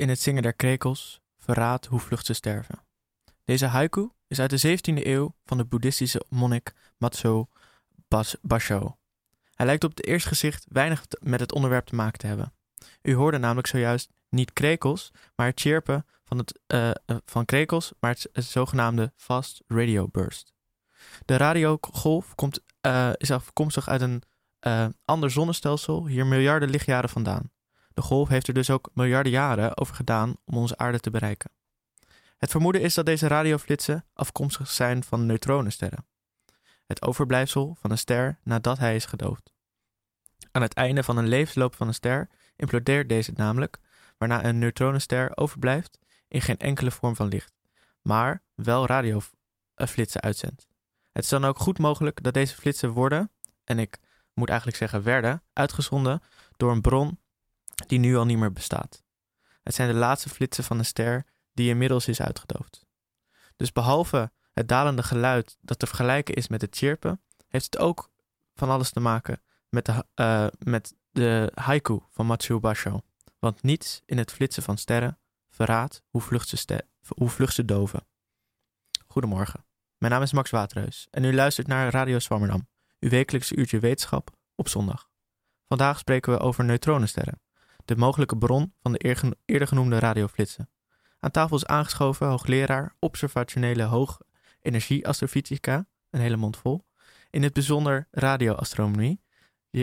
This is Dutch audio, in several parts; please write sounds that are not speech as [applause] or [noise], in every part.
in het zingen der krekels verraadt hoe vlucht ze sterven. Deze haiku is uit de 17e eeuw van de boeddhistische monnik Matsu Bas Basho. Hij lijkt op het eerste gezicht weinig met het onderwerp te maken te hebben. U hoorde namelijk zojuist niet krekels, maar het chirpen van, het, eh, eh, van krekels, maar het, zogenaamde fast radio burst. De radiogolf komt, eh, is afkomstig uit een ander zonnestelsel, hier miljarden lichtjaren vandaan. De golf heeft er dus ook miljarden jaren over gedaan om onze aarde te bereiken. Het vermoeden is dat deze radioflitsen afkomstig zijn van neutronensterren. Het overblijfsel van een ster nadat hij is gedoofd. Aan het einde van een levensloop van een ster implodeert deze namelijk, waarna een neutronenster overblijft in geen enkele vorm van licht, maar wel radioflitsen uitzendt. Het is dan ook goed mogelijk dat deze flitsen worden, en ik moet eigenlijk zeggen werden, uitgezonden door een bron die nu al niet meer bestaat. Het zijn de laatste flitsen van een ster die inmiddels is uitgedoofd. Dus behalve het dalende geluid dat te vergelijken is met het chirpen, heeft het ook van alles te maken met de, eh, met de haiku van Matsuo Basho. Want niets in het flitsen van sterren verraadt hoe vlucht ze, ste- hoe vlucht ze doven. Goedemorgen, mijn naam is Max Waterhuis en u luistert naar Radio Swammerdam, uw wekelijkse uurtje wetenschap op zondag. Vandaag spreken we over neutronensterren de mogelijke bron van de eer- eerder genoemde radioflitsen. Aan tafel is aangeschoven hoogleraar observationele hoogenergie-astrofysica, een hele mond vol, in het bijzonder radioastronomie,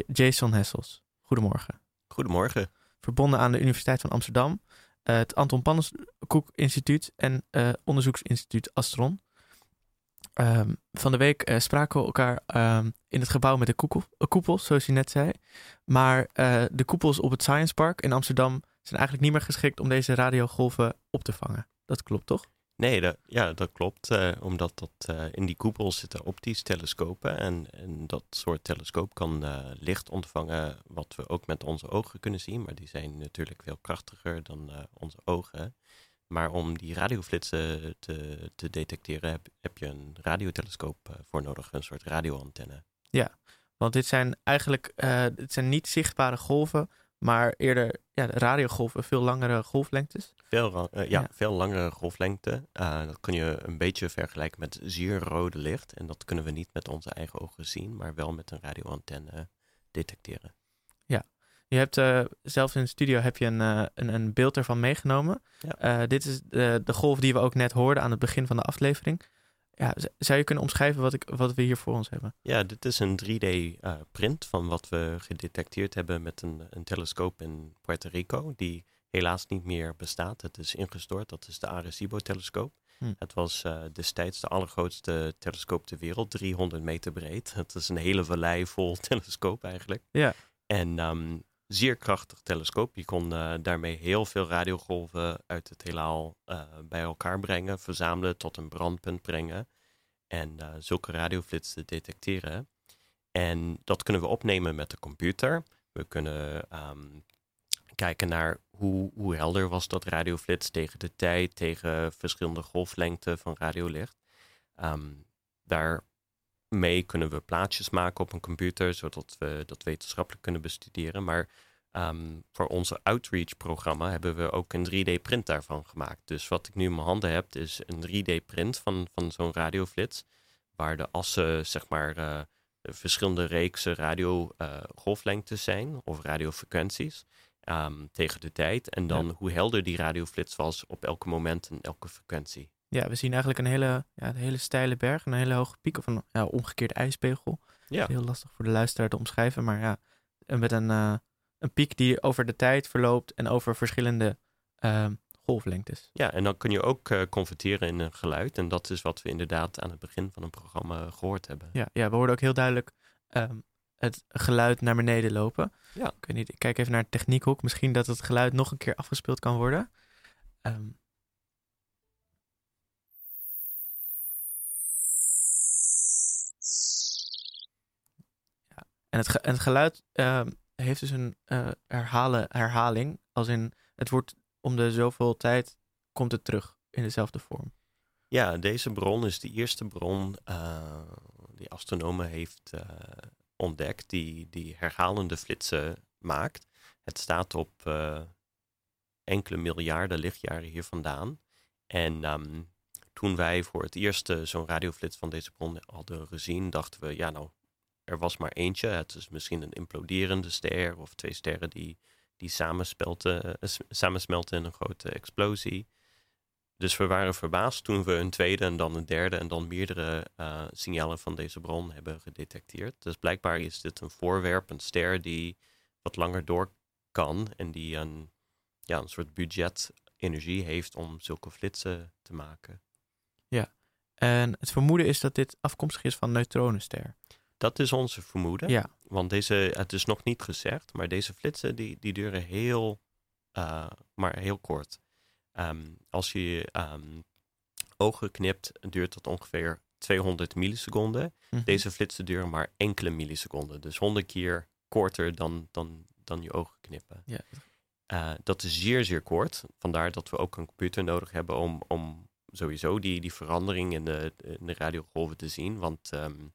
Jason Hessels. Goedemorgen. Goedemorgen. Verbonden aan de Universiteit van Amsterdam, eh, het Anton Pannenkoek Instituut en eh, onderzoeksinstituut Astron. Ehm, van de week eh, spraken we elkaar ehm, in het gebouw met de koepel, koepels, zoals je net zei. Maar eh, de koepels op het Science Park in Amsterdam zijn eigenlijk niet meer geschikt om deze radiogolven op te vangen. Dat klopt toch? Nee, dat, ja, dat klopt. eh, omdat dat, in die koepel zitten optisch telescopen. En, en dat soort telescoop kan licht ontvangen, wat we ook met onze ogen kunnen zien. Maar die zijn natuurlijk veel krachtiger dan onze ogen. Maar om die radioflitsen te, te detecteren heb, heb je een radiotelescoop eh, voor nodig, een soort radioantenne. Want dit zijn eigenlijk eh, dit zijn niet zichtbare golven, maar eerder ja, radiogolven, veel langere golflengtes. Veel, eh, ja, Ja. veel langere golflengte. Dat kun je een beetje vergelijken met zeer rode licht. En dat kunnen we niet met onze eigen ogen zien, maar wel met een radioantenne detecteren. Je hebt eh, zelfs in de studio heb je een, eh, een, een beeld ervan meegenomen. Ja. Eh, dit is de, de golf die we ook net hoorden aan het begin van de aflevering. Ja, zou je kunnen omschrijven wat, ik, wat we hier voor ons hebben? Ja, dit is een 3D-print van wat we gedetecteerd hebben met een, een telescoop in Puerto Rico, die helaas niet meer bestaat. Het is ingestort, dat is de Arecibo-telescoop. Hm. Het was destijds de allergrootste telescoop ter wereld, 300 meter breed. Het is een hele vallei vol [laughs] telescoop eigenlijk. Ja. En ehm, zeer krachtig telescoop. Je kon eh, daarmee heel veel radiogolven uit het heelal eh, bij elkaar brengen, verzamelen, tot een brandpunt brengen. En eh, zulke radioflitsen detecteren. En dat kunnen we opnemen met de computer. We kunnen ehm, kijken naar hoe, hoe helder was dat radioflits tegen de tijd, tegen verschillende golflengten van radiolicht. Ehm, daarmee kunnen we plaatjes maken op een computer, zodat we dat wetenschappelijk kunnen bestuderen. Maar ehm, voor onze outreach-programma hebben we ook een 3D-print daarvan gemaakt. Dus wat ik nu in mijn handen heb, is een 3D-print van, van zo'n radioflits, waar de assen, zeg maar, eh, verschillende reeksen radiogolflengtes zijn, of radiofrequenties, ehm, tegen de tijd. En dan hoe helder die radioflits was op elk moment en elke frequentie. Ja, we zien eigenlijk een hele, ja, een hele steile berg, een hele hoge piek of een ja, omgekeerde ijspegel. Ja. Heel lastig voor de luisteraar te omschrijven, maar ja, met een, eh, een piek die over de tijd verloopt en over verschillende ehm, golflengtes. Ja, en dan kun je ook eh, converteren in een geluid. En dat is wat we inderdaad aan het begin van een programma gehoord hebben. Ja, ja we hoorden ook heel duidelijk ehm, het geluid naar beneden lopen. Ja. Ik weet niet, ik kijk even naar het techniekhoek. Misschien dat het geluid nog een keer afgespeeld kan worden. Ehm. En, het en het geluid ehm, heeft dus een eh, herhalen, herhaling. Als in, het wordt om de zoveel tijd, komt het terug in dezelfde vorm. Ja, deze bron is de eerste bron eh, die astronomen heeft ontdekt die, die herhalende flitsen maakt. Het staat op enkele miljarden lichtjaren hier vandaan. En ehm, toen wij voor het eerst zo'n radioflits van deze bron hadden gezien, dachten we, ja nou, er was maar eentje. Het is misschien een imploderende ster of twee sterren die, die samensmelten, uh, samensmelten in een grote explosie. Dus we waren verbaasd toen we een tweede en dan een derde en dan meerdere uh, signalen van deze bron hebben gedetecteerd. Dus blijkbaar is dit een voorwerp, een ster die wat langer door kan en die een, ja, een soort budget energie heeft om zulke flitsen te maken. Ja, en het vermoeden is dat dit afkomstig is van neutronenster. Dat is onze vermoeden. Ja. Want deze, het is nog niet gezegd, maar deze flitsen die, die duren heel, uh, maar heel kort. Um, als je um, ogen knipt, duurt dat ongeveer 200 milliseconden. Mhm. Deze flitsen duren maar enkele milliseconden. Dus 100 keer korter dan, dan, dan je ogen knippen. Ja. Uh, dat is zeer, zeer kort. Vandaar dat we ook een computer nodig hebben om, om sowieso die, die verandering in de, in de radiogolven te zien. Want um,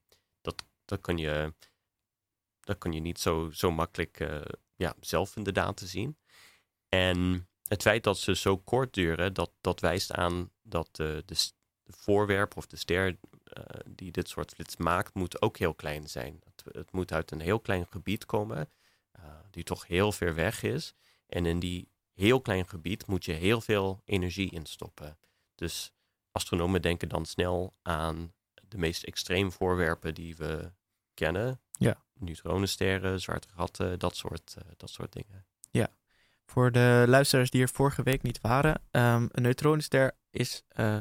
dat, kan je, dat kan je niet zo, zo makkelijk uh, ja, zelf in de data zien. En het feit dat ze zo kort duren, dat, dat wijst aan dat de, de, de voorwerp of de ster uh, die dit soort flits maakt, moet ook heel klein zijn. Het, het moet uit een heel klein gebied komen, uh, die toch heel ver weg is. En in die heel klein gebied moet je heel veel energie instoppen. Dus astronomen denken dan snel aan de meest extreem voorwerpen die we kennen. Ja. Neutronensterren, zwarte gaten, dat soort, uh, dat soort dingen. Ja. Voor de luisteraars die er vorige week niet waren, um, een neutronenster is, uh,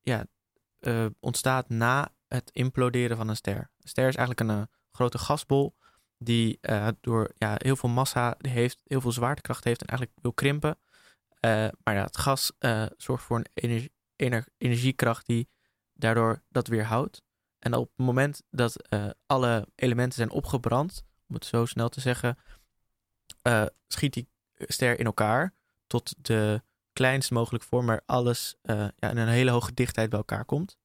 ja, uh, ontstaat na het imploderen van een ster. Een ster is eigenlijk een grote gasbol die door ja, heel veel massa heeft, heel veel zwaartekracht heeft en eigenlijk wil krimpen. maar ja, het gas zorgt voor een energie, ener, energiekracht die daardoor dat weerhoudt. En op het moment dat uh, alle elementen zijn opgebrand, om het zo snel te zeggen, uh, schiet die ster in elkaar tot de kleinst mogelijke vorm, waar alles uh, ja, in een hele hoge dichtheid bij elkaar komt.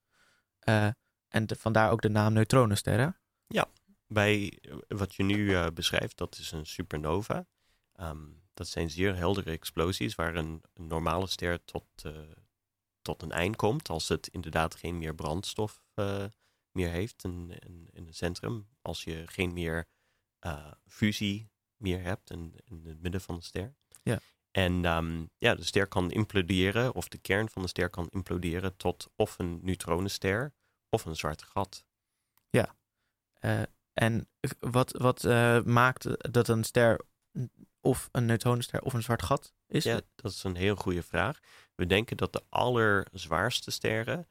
en vandaar ook de naam neutronensterren. Ja, bij wat je nu beschrijft, dat is een supernova. Um, dat zijn zeer heldere explosies waar een, een normale ster tot, tot een eind komt. Als het inderdaad geen meer brandstof meer heeft in, in, in, het centrum. Als je geen meer uh, fusie meer hebt in, in het midden van de ster. Ja. En um, ja, de ster kan imploderen, of de kern van de ster kan imploderen tot of een neutronenster of een zwarte gat. Ja. Uh, en wat, wat maakt dat een ster of een neutronenster of een zwart gat is? Ja, dat is een heel goede vraag. We denken dat de allerzwaarste sterren,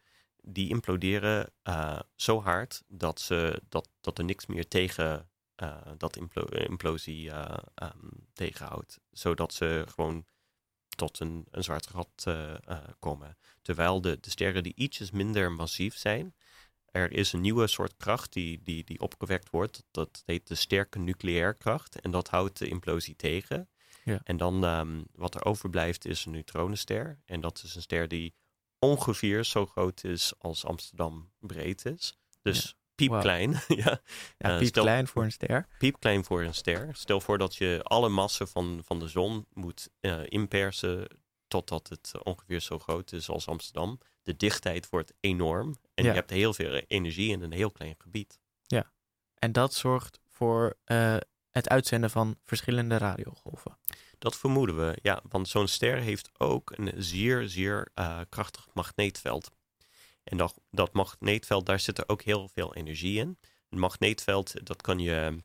die imploderen uh, zo hard dat, ze, dat, dat er niks meer tegen uh, dat implo implosie um, tegenhoudt. Zodat ze gewoon tot een, een zwart gat komen. Terwijl de, de sterren die ietsjes minder massief zijn, er is een nieuwe soort kracht die, die, die opgewekt wordt. Dat heet de sterke nucleair kracht. En dat houdt de implosie tegen. Ja. En dan um, wat er overblijft is een neutronenster. En dat is een ster die ongeveer zo groot is als Amsterdam breed is. Dus ja. piepklein. Wow. [laughs] ja, ja uh, piepklein voor een ster. Piepklein voor een ster. Stel voor dat je alle massa van, van de zon moet uh, inpersen totdat het ongeveer zo groot is als Amsterdam. De dichtheid wordt enorm en ja. je hebt heel veel energie in een heel klein gebied. Ja, en dat zorgt voor uh, het uitzenden van verschillende radiogolven. Dat vermoeden we, ja, want zo'n ster heeft ook een zeer, zeer uh, krachtig magneetveld. En dat, dat magneetveld, daar zit er ook heel veel energie in. Een magneetveld, dat kan je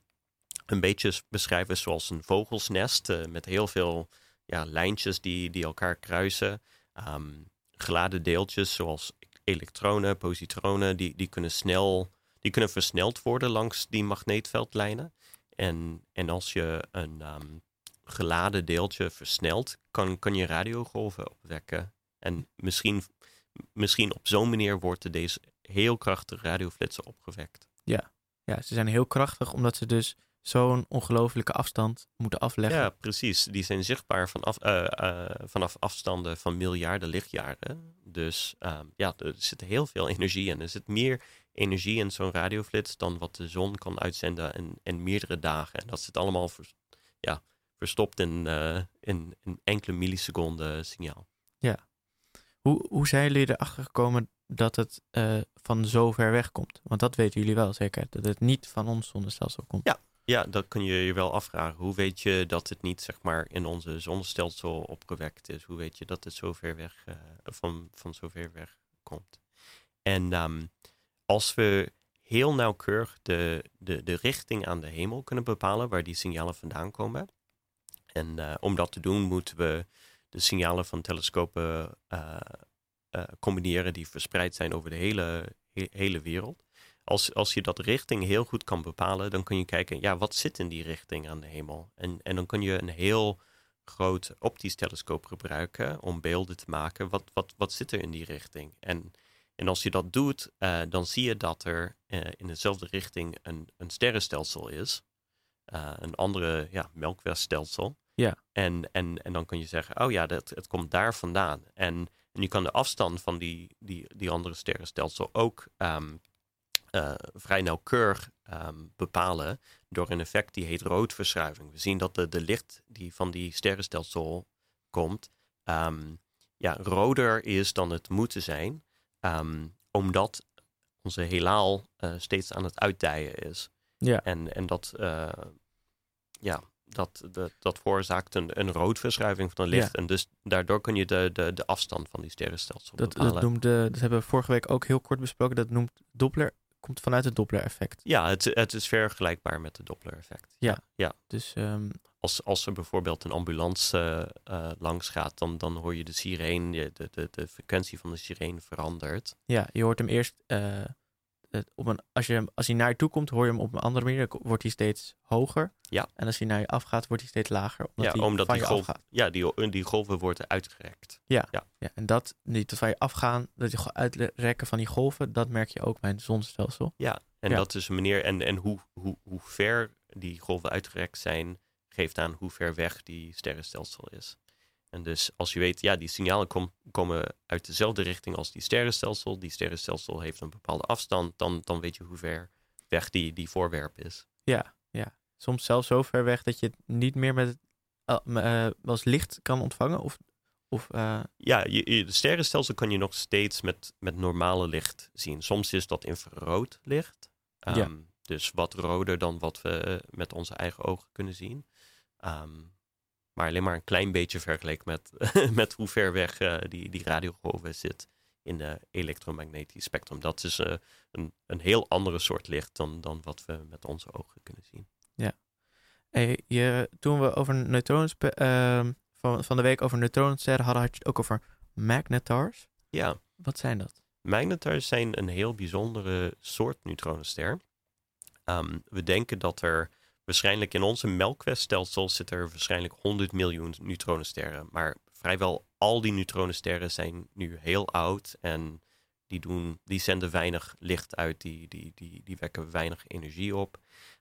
een beetje beschrijven zoals een vogelsnest uh, met heel veel ja, lijntjes die, die elkaar kruisen. Um, geladen deeltjes zoals elektronen, positronen, die, die kunnen snel, die kunnen versneld worden langs die magneetveldlijnen. En, en als je een um, geladen deeltje versnelt, kan, kan je radiogolven opwekken. En misschien, misschien op zo'n manier worden deze heel krachtige radioflitsen opgewekt. Ja. ja, ze zijn heel krachtig omdat ze dus zo'n ongelofelijke afstand moeten afleggen. Ja, precies. Die zijn zichtbaar vanaf, uh, uh, vanaf afstanden van miljarden lichtjaren. Dus uh, ja, er zit heel veel energie in. Er zit meer energie in zo'n radioflits dan wat de zon kan uitzenden in, in meerdere dagen. En dat zit allemaal vers- ja, verstopt in, eh, in, in enkele milliseconden signaal. Hoe, hoe zijn jullie erachter gekomen dat het eh, van zo ver weg komt? Want dat weten jullie wel zeker, dat het niet van ons zonnestelsel komt. Ja. Ja, dat kun je je wel afvragen. Hoe weet je dat het niet zeg maar in onze zonnestelsel opgewekt is? Hoe weet je dat het zo ver weg, eh, van, van zo ver weg komt? En ehm, als we heel nauwkeurig de, de, de richting aan de hemel kunnen bepalen waar die signalen vandaan komen. En eh, om dat te doen moeten we de signalen van telescopen eh, eh, combineren die verspreid zijn over de hele, he- hele wereld. Als, als je dat richting heel goed kan bepalen, dan kun je kijken, ja, wat zit in die richting aan de hemel? En, en dan kun je een heel groot optisch telescoop gebruiken om beelden te maken. Wat, wat, wat zit er in die richting? En, en als je dat doet, dan zie je dat er in dezelfde richting een, een sterrenstelsel is. Een andere ja, melkwegstelsel. Ja. En, en, en dan kun je zeggen, oh ja, dat, het komt daar vandaan. En, en je kan de afstand van die, die, die andere sterrenstelsel ook ehm, eh, vrij nauwkeurig ehm, bepalen door een effect die heet roodverschuiving. We zien dat de, de licht die van die sterrenstelsel komt, ehm, ja, roder is dan het moeten zijn, omdat onze heelal eh, steeds aan het uitdijen is. Ja. En, en dat, eh, ja, dat, dat, dat veroorzaakt een, een roodverschuiving van het licht. Ja. En dus daardoor kun je de, de, de afstand van die sterrenstelsel Dat, bepalen. dat, noemde, dat hebben we vorige week ook heel kort besproken. Dat noemt Doppler, komt vanuit het Doppler-effect. Ja, het, het is vergelijkbaar met het Doppler-effect. Ja. ja. Dus ehm, Als, als er bijvoorbeeld een ambulance eh, langs gaat, dan, dan hoor je de sirene, de, de, de frequentie van de sirene verandert. ja, je hoort hem eerst eh, op een, als, je, hem- als hij naar je toe komt, hoor je hem op een andere manier. Dan wordt hij steeds hoger. Ja. En als hij naar je afgaat, wordt hij steeds lager. Omdat ja, hij omdat van die, je golf, afgaat. ja, die, die golven worden uitgerekt. Ja, en dat, niet dat van je afgaan, dat je uitrekken van die golven, dat merk je ook bij het zonnestelsel. Ja, en Ja. dat is een manier. En, en hoe, hoe, hoe ver die golven uitgerekt zijn, geeft aan hoe ver weg die sterrenstelsel is. En dus als je weet, ja, die signalen kom- komen uit dezelfde richting als die sterrenstelsel. Die sterrenstelsel heeft een bepaalde afstand. Dan, dan weet je hoe ver weg die, die voorwerp is. Ja, ja. Soms zelfs zo ver weg dat je het niet meer met uh, uh, als licht kan ontvangen. Of, of, uh... Ja, je, je, de sterrenstelsel kan je nog steeds met, met normale licht zien. Soms is dat infrarood licht. Um, Ja. Dus wat roder dan wat we met onze eigen ogen kunnen zien. Um, maar alleen maar een klein beetje vergeleken met, [laughs] met hoe ver weg uh, die, die radiogolven zit in de elektromagnetisch spectrum. Dat is uh, een, een heel andere soort licht dan, dan wat we met onze ogen kunnen zien. Ja. Hey, je, toen we over neutronen uh, van, van de week over neutronensterren hadden, had je het ook over magnetars. Ja. Wat zijn dat? Magnetars zijn een heel bijzondere soort neutronenster. Um, we denken dat er waarschijnlijk in onze melkwegstelsel zit er waarschijnlijk 100 miljoen neutronensterren. Maar vrijwel al die neutronensterren zijn nu heel oud en die, doen, die zenden weinig licht uit, die, die, die, die wekken weinig energie op.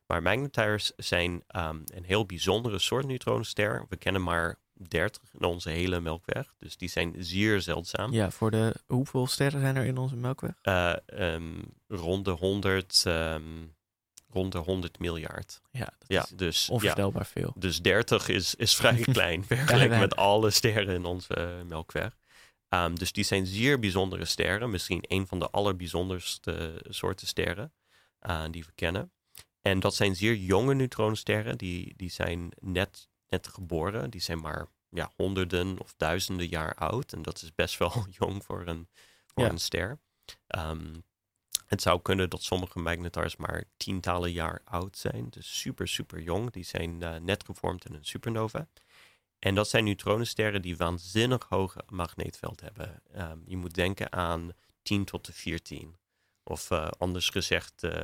Maar magnetars zijn um, een heel bijzondere soort neutronenster. We kennen maar 30 in onze hele melkweg, dus die zijn zeer zeldzaam. Ja, voor de hoeveel sterren zijn er in onze melkweg? Uh, um, rond de 100 rond de 100 miljard. Ja, dat ja is dus, onvoorstelbaar ja, veel. Dus 30 is, is vrij [laughs] klein vergeleken met alle sterren in onze uh, melkweg. Um, dus die zijn zeer bijzondere sterren. Misschien een van de allerbijzonderste soorten sterren uh, die we kennen. En dat zijn zeer jonge neutronensterren. Die, die zijn net, net geboren. Die zijn maar ja, honderden of duizenden jaar oud. En dat is best wel [laughs] jong voor een, voor ja. een ster. Um, het zou kunnen dat sommige magnetars maar tientallen jaar oud zijn. Dus super, super jong. Die zijn uh, net gevormd in een supernova. En dat zijn neutronensterren die waanzinnig hoog magneetveld hebben. Um, je moet denken aan 10 tot de 14. Of uh, anders gezegd, uh,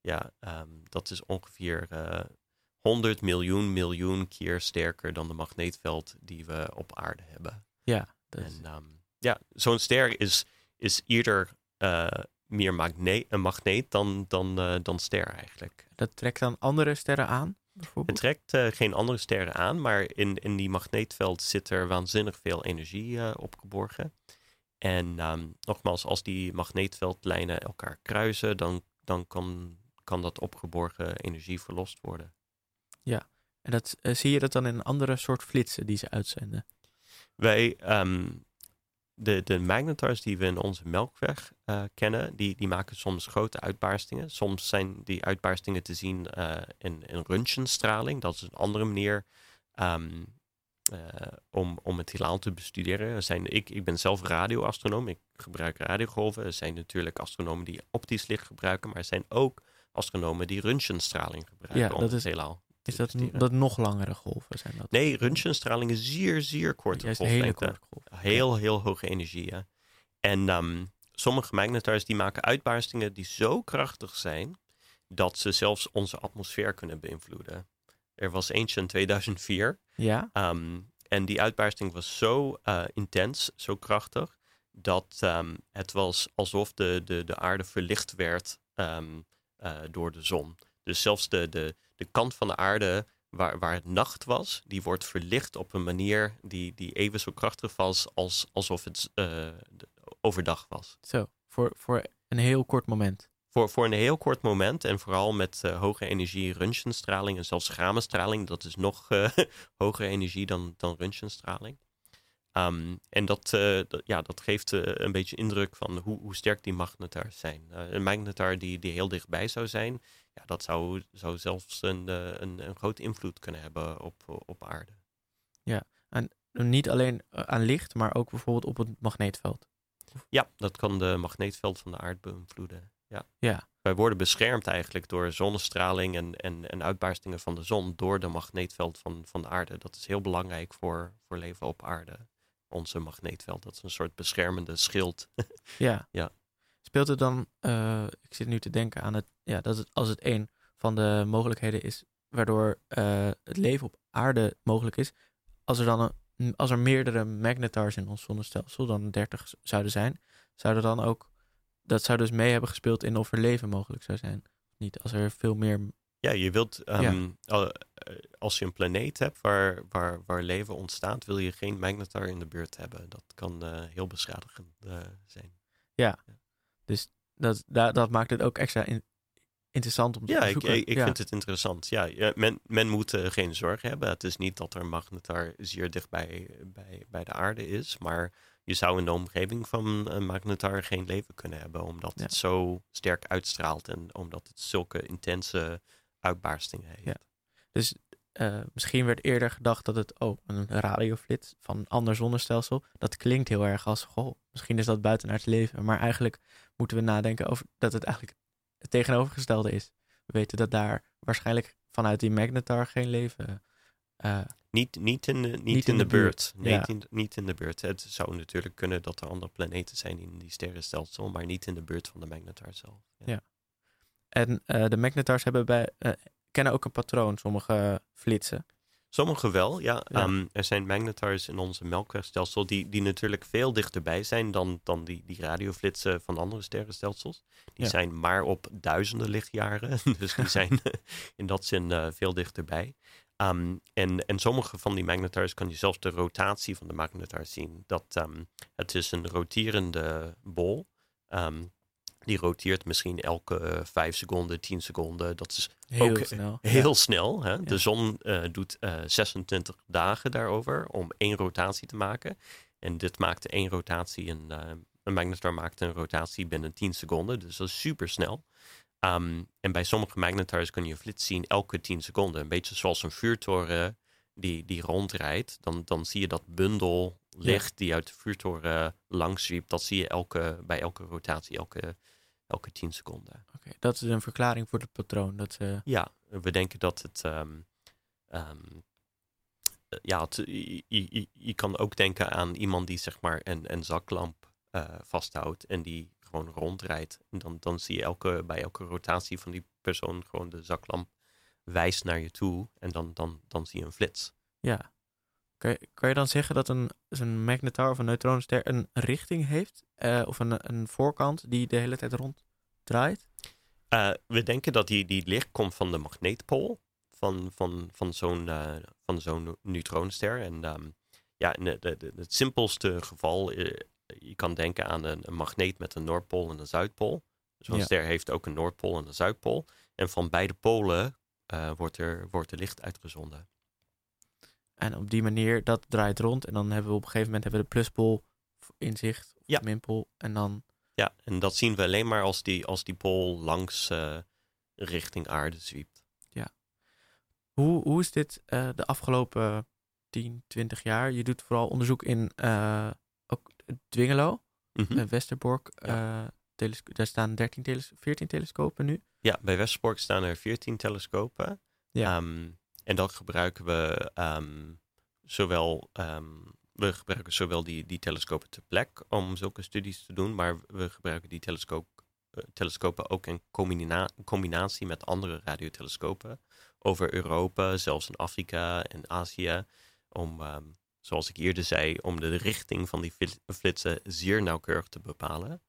ja, um, dat is ongeveer 100 miljoen miljoen keer sterker dan de magneetveld die we op aarde hebben. Ja, dus. en um, ja, zo'n ster is, is eerder uh, meer magneet, een magneet dan, dan, uh, dan ster eigenlijk. Dat trekt dan andere sterren aan? Het trekt uh, geen andere sterren aan, maar in, in die magneetveld zit er waanzinnig veel energie uh, opgeborgen. En ehm, nogmaals, als die magneetveldlijnen elkaar kruisen, dan, dan kan, kan dat opgeborgen energie verlost worden. En dat, eh, zie je dat dan in een andere soort flitsen die ze uitzenden? Wij, ehm, de, de magnetars die we in onze melkweg eh, kennen, die, die maken soms grote uitbarstingen. Soms zijn die uitbarstingen te zien eh, in, in röntgenstraling. Dat is een andere manier ehm, eh, om, om het heelal te bestuderen. Er zijn, ik, ik ben zelf radioastronoom. Ik gebruik radiogolven. Er zijn natuurlijk astronomen die optisch licht gebruiken. Maar er zijn ook astronomen die röntgenstraling gebruiken Ja, om dat het is- heelal Is dat, dat nog langere golven zijn dat? Nee, röntgenstraling is zeer, zeer korte golflengte. Heel, heel hoge energie. ja. En ehm, sommige magnetars die maken uitbarstingen die zo krachtig zijn dat ze zelfs onze atmosfeer kunnen beïnvloeden. Er was eentje in 2004 Ja? ehm, en die uitbarsting was zo eh, intens, zo krachtig, dat ehm, het was alsof de, de, de aarde verlicht werd eh, door de zon. Dus zelfs de, de, de kant van de aarde waar, waar het nacht was, die wordt verlicht op een manier die, die even zo krachtig was als, alsof het eh, overdag was. Zo, voor, voor een heel kort moment. Voor, voor een heel kort moment en vooral met eh, hoge energie röntgenstraling en zelfs gammastraling, dat is nog eh [laughs] hogere energie dan, dan röntgenstraling. Ehm, en dat, dat- ja, dat geeft een beetje indruk van hoe, hoe sterk die magnetars zijn. Een magnetar die, die heel dichtbij zou zijn, ja, dat zou, zou zelfs een, eh, een, een grote invloed kunnen hebben op, op aarde. Niet alleen eh, aan licht, maar ook bijvoorbeeld op het magneetveld. Ja, dat kan de magneetveld van de aarde beïnvloeden. Ja. Ja. Wij worden beschermd eigenlijk door zonnestraling en, en, en uitbarstingen van de zon door de magneetveld van, van de aarde. Dat is heel belangrijk voor, voor leven op aarde. Onze magneetveld, dat is een soort beschermende schild. Ja. [laughs] Ja. Speelt het dan, eh, ik zit nu te denken aan het, ja, dat het als het een van de mogelijkheden is waardoor eh, het leven op aarde mogelijk is, als er dan een, als er meerdere magnetars in ons zonnestelsel dan 30 zouden zijn, zouden dan ook, dat zou dus mee hebben gespeeld in of er leven mogelijk zou zijn. Niet als er veel meer, Ja, je wilt, ehm, eh, als je een planeet hebt waar, waar, waar leven ontstaat, wil je geen magnetar in de buurt hebben. Dat kan heel beschadigend eh, zijn. dat, dat, dat maakt het ook extra in- interessant om te Ja, ik, ik, ik ja. vind het interessant. Ja, ja, men, men moet eh, geen zorgen hebben. Het is niet dat er een magnetar zeer dicht bij, bij, bij de aarde is. Maar je zou in de omgeving van een magnetar geen leven kunnen hebben. Omdat Ja. het zo sterk uitstraalt en omdat het zulke intense uitbarstingen heeft. Ja. Dus eh, misschien werd eerder gedacht dat het, oh, een radioflits van een ander zonnestelsel, dat klinkt heel erg als, goh, misschien is dat buitenaards leven. Maar eigenlijk moeten we nadenken over dat het eigenlijk het tegenovergestelde is. We weten dat daar waarschijnlijk vanuit die magnetar geen leven... eh, Niet, niet in de, niet in de buurt. Nee, ja. niet, in, niet in de buurt. Het zou natuurlijk kunnen dat er andere planeten zijn in die sterrenstelsel, maar niet in de buurt van de magnetar zelf. Ja. en eh, de magnetars hebben bij, kennen ook een patroon, sommige flitsen. Sommige wel, ja. Ja. Ehm, er zijn magnetars in onze melkwegstelsel die, die natuurlijk veel dichterbij zijn dan, dan die, die radioflitsen van andere sterrenstelsels. Die Ja. zijn maar op duizenden lichtjaren, [laughs] dus die zijn [laughs] in dat zin eh, veel dichterbij. Ehm, en, en sommige van die magnetars kan je zelfs de rotatie van de magnetar zien. Dat, ehm, het is een roterende bol. Ehm, die roteert misschien elke eh, vijf seconden, tien seconden. Dat is Heel Ook snel. Heel Ja. snel. Hè? Ja. De zon eh, doet eh 26 dagen daarover om één rotatie te maken. En dit maakte één rotatie. En, eh, een magnetar maakte een rotatie binnen 10 seconden. Dus dat is super snel. Ehm, en bij sommige magnetars kun je een flits zien elke 10 seconden. Een beetje zoals een vuurtoren die, die rondrijdt. Dan, dan zie je dat bundel licht die uit de vuurtoren langs zwiept. Dat zie je elke, bij elke rotatie, elke, elke 10 seconden. Oké, dat is een verklaring voor het patroon. Dat, eh, Ja, we denken dat het. ehm, ehm, eh, ja, het- je, je- je kan ook denken aan iemand die zeg maar een, een zaklamp eh, vasthoudt en die gewoon rondrijdt. En dan, dan zie je elke, bij elke rotatie van die persoon gewoon de zaklamp wijst naar je toe en dan, dan, dan zie je een flits. Ja. Kan je, kan je dan zeggen dat een, een magnetar of een neutronenster een richting heeft? eh, of een, een voorkant die de hele tijd ronddraait? Eh, we denken dat die, die licht komt van de magneetpool van, van, van zo'n eh, van zo'n neutronenster. En ehm, ja, de, de- het simpelste geval, je kan denken aan een, een magneet met een Noordpool en een Zuidpool. Dus een Ja. ster heeft ook een Noordpool en een Zuidpool. En van beide polen wordt, er, wordt er licht uitgezonden. En op die manier, dat draait rond. En dan hebben we op een gegeven moment hebben we de pluspol in zicht. Of Ja. de minpol. En dan, Ja, en dat zien we alleen maar als die, als die pool langs eh, richting aarde zwiept. hoe, hoe is dit eh, de afgelopen 10, 20 jaar? Je doet vooral onderzoek in eh ook Dwingelo, Mhm. Westerbork. telesco- daar staan 13 teles 14 telescopen nu. Ja, bij Westerbork staan er 14 telescopen. Ja. Ehm, en dat gebruiken we ehm, zowel. ehm, we gebruiken zowel die, die telescopen ter plek om zulke studies te doen, maar we gebruiken die telescoop, eh, telescopen ook in combina- combinatie met andere radiotelescopen over Europa, zelfs in Afrika en Azië, om, ehm, zoals ik eerder zei, om de richting van die flit- flitsen zeer nauwkeurig te bepalen.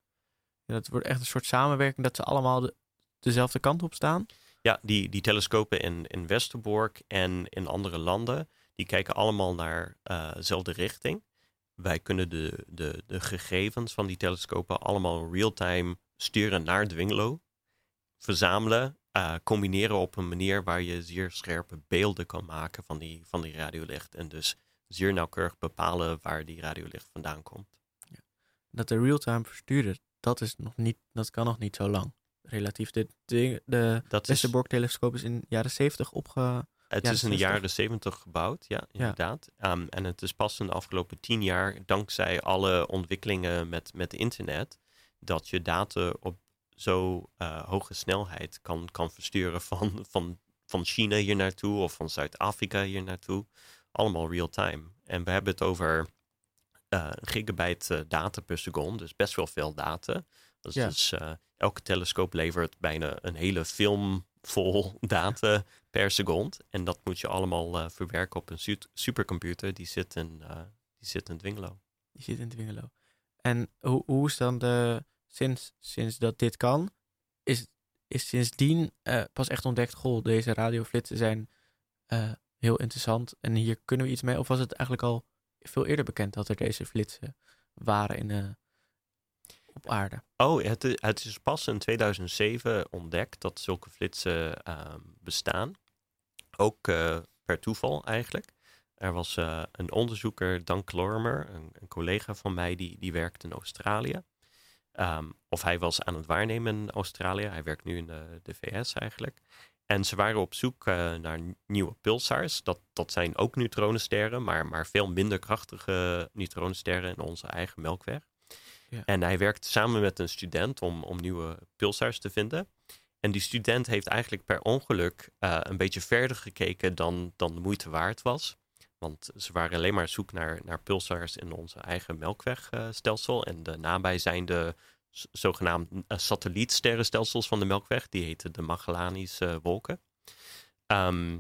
Ja, dat wordt echt een soort samenwerking dat ze allemaal de, dezelfde kant op staan. Ja, die, die telescopen in, in Westerbork en in andere landen, die kijken allemaal naar eh, dezelfde richting. Wij kunnen de, de, de gegevens van die telescopen allemaal real-time sturen naar Dwingelo, verzamelen, eh, combineren op een manier waar je zeer scherpe beelden kan maken van die, van die radiolicht. En dus zeer nauwkeurig bepalen waar die radiolicht vandaan komt. Dat de real-time versturen, dat, is nog niet, dat kan nog niet zo lang. Relatief. De, de, de Dat is, Westerbork-telescoop is in de jaren 70 opge... Het is in de 60. jaren 70 gebouwd, ja, inderdaad. Ehm, en het is pas in de afgelopen tien jaar, dankzij alle ontwikkelingen met, met internet, dat je data op zo eh, hoge snelheid kan, kan versturen van, van, van China hier naartoe of van Zuid-Afrika hier naartoe. Allemaal real-time. En we hebben het over eh gigabyte eh, data per seconde, dus best wel veel data. Dus, Ja. elke telescoop levert bijna een hele film vol [laughs] data per seconde. En dat moet je allemaal eh, verwerken op een su- supercomputer die zit in, eh die zit in Dwingelo. Die zit in Dwingelo. En hoe, hoe is dan de... Sinds, sinds dat dit kan, is, is sindsdien eh, pas echt ontdekt... Goh, deze radioflitsen zijn heel interessant en hier kunnen we iets mee. Of was het eigenlijk al veel eerder bekend dat er deze flitsen waren in, Oh, het, is pas in 2007 ontdekt dat zulke flitsen ehm, bestaan. Ook eh, per toeval eigenlijk. Er was eh, een onderzoeker, Dan Lorimer, een, een collega van mij, die, die werkt in Australië. Ehm, of hij was aan het waarnemen in Australië. Hij werkt nu in de, de VS eigenlijk. En ze waren op zoek eh, naar nieuwe pulsars. Dat, dat zijn ook neutronensterren, maar, maar veel minder krachtige neutronensterren in onze eigen melkweg. En hij werkt samen met een student om, om nieuwe pulsars te vinden. En die student heeft eigenlijk per ongeluk eh, een beetje verder gekeken dan, dan de moeite waard was. Want ze waren alleen maar zoek naar, naar pulsars in onze eigen melkwegstelsel. en de nabijzijnde zogenaamd eh, satellietsterrenstelsels van de melkweg. Die heten de Magellanische wolken. Ehm,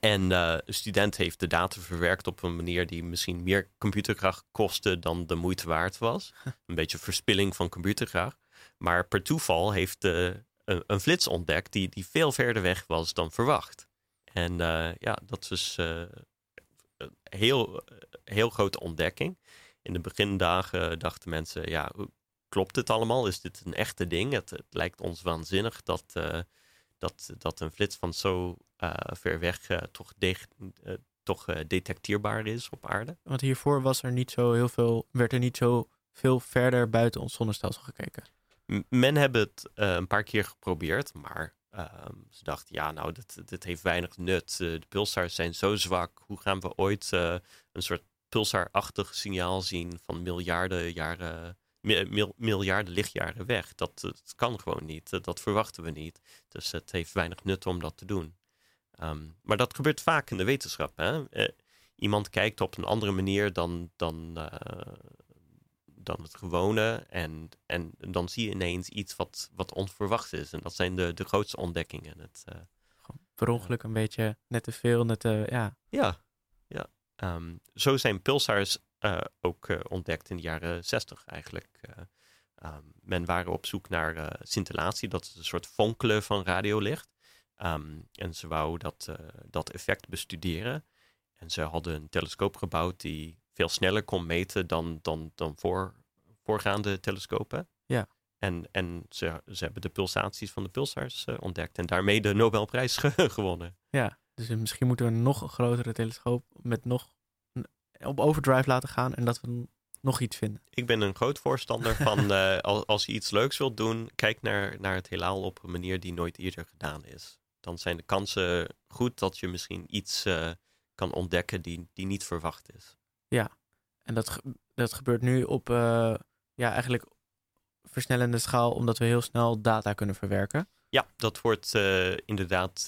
en eh, de student heeft de data verwerkt op een manier die misschien meer computerkracht kostte dan de moeite waard was. Een beetje verspilling van computerkracht. Maar per toeval heeft eh, een, een flits ontdekt die, die veel verder weg was dan verwacht. En eh, ja, dat is een heel, heel grote ontdekking. In de begindagen dachten mensen, ja, klopt dit allemaal? Is dit een echte ding? Het, het lijkt ons waanzinnig dat, dat, dat een flits van zo eh, ver weg eh, toch, de, eh, toch detecteerbaar is op aarde. Want hiervoor was er niet zo heel veel, werd er niet zo veel verder buiten ons zonnestelsel gekeken. M- Men hebben het een paar keer geprobeerd, maar ehm, ze dachten, ja, nou, dit, dit heeft weinig nut. De pulsars zijn zo zwak. Hoe gaan we ooit een soort pulsarachtig signaal zien van miljarden jaren, mil- miljarden lichtjaren weg? Dat, dat kan gewoon niet. Dat verwachten we niet. Dus het heeft weinig nut om dat te doen. Ehm, maar dat gebeurt vaak in de wetenschap. Hè? Eh, iemand kijkt op een andere manier dan, dan, eh, dan het gewone. En, en dan zie je ineens iets wat, wat onverwacht is. En dat zijn de, de grootste ontdekkingen. Het, Gewoon per ongeluk een beetje net te veel, net te, ja. ja, ja. Ehm, zo zijn pulsars ook eh, ontdekt in de jaren 60 eigenlijk. Eh, ehm, men waren op zoek naar eh, scintillatie, dat is een soort fonkelen van radiolicht. Ehm, en ze wou dat, eh, dat effect bestuderen. En ze hadden een telescoop gebouwd die veel sneller kon meten dan, dan, dan voor, voorgaande telescopen. Ja. En, en ze, ze hebben de pulsaties van de pulsars eh, ontdekt en daarmee de Nobelprijs ge- [laughs] gewonnen. Ja, dus misschien moeten we een nog grotere telescoop met nog op overdrive laten gaan en dat we nog iets vinden. Ik ben een groot voorstander van [laughs] eh, als, als je iets leuks wilt doen, kijk naar, naar het heelal op een manier die nooit eerder gedaan is. Dan zijn de kansen goed dat je misschien iets eh, kan ontdekken die, die niet verwacht is. En dat, ge- dat gebeurt nu op eh, ja, eigenlijk versnellende schaal, omdat we heel snel data kunnen verwerken. Ja, dat wordt inderdaad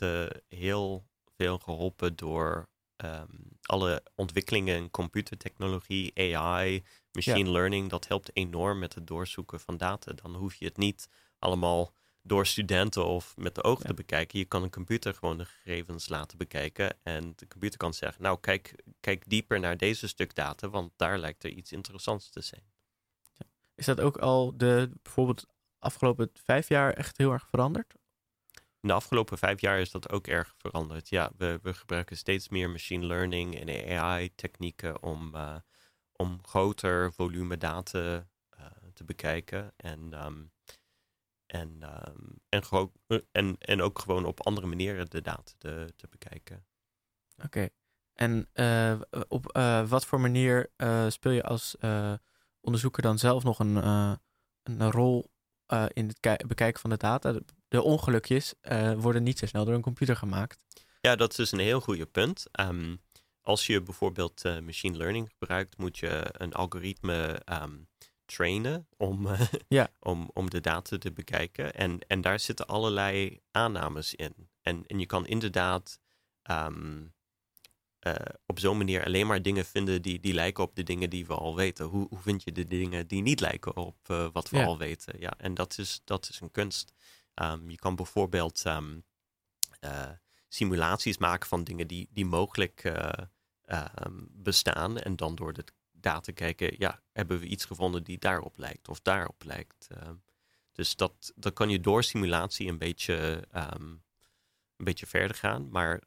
heel veel geholpen door ehm, alle ontwikkelingen in computertechnologie, AI, machine learning. Dat helpt enorm met het doorzoeken van data. Dan hoef je het niet allemaal door studenten of met de ogen Ja. te bekijken. Je kan een computer gewoon de gegevens laten bekijken. En de computer kan zeggen, nou kijk, kijk dieper naar deze stuk data, want daar lijkt er iets interessants te zijn. Is dat ook al de bijvoorbeeld afgelopen vijf jaar echt heel erg veranderd? De afgelopen vijf jaar is dat ook erg veranderd. Ja, we, we gebruiken steeds meer machine learning en AI-technieken om, eh, om groter volume data eh, te bekijken. En, ehm, en, ehm, en, en, en ook gewoon op andere manieren de data te, te bekijken. Oké. En eh, op wat voor manier speel je als onderzoeker dan zelf nog een, een rol eh, in het ki- bekijken van de data? De, ongelukjes eh, worden niet zo snel door een computer gemaakt. Ja, dat is dus een heel goede punt. Ehm, als je bijvoorbeeld eh, machine learning gebruikt, moet je een algoritme ehm, trainen om, [laughs] Ja. om, om de data te bekijken. En, en daar zitten allerlei aannames in. En, en je kan inderdaad ehm, eh, op zo'n manier alleen maar dingen vinden die, die lijken op de dingen die we al weten. Hoe, hoe vind je de dingen die niet lijken op eh, wat we Ja. al weten? Ja, en dat is, dat is een kunst. Ehm, je kan bijvoorbeeld ehm, eh, simulaties maken van dingen die, die mogelijk eh, ehm, bestaan. En dan door de data kijken, ja, hebben we iets gevonden die daarop lijkt of daarop lijkt. Dus dat, dat kan je door simulatie een beetje, een beetje verder gaan. Maar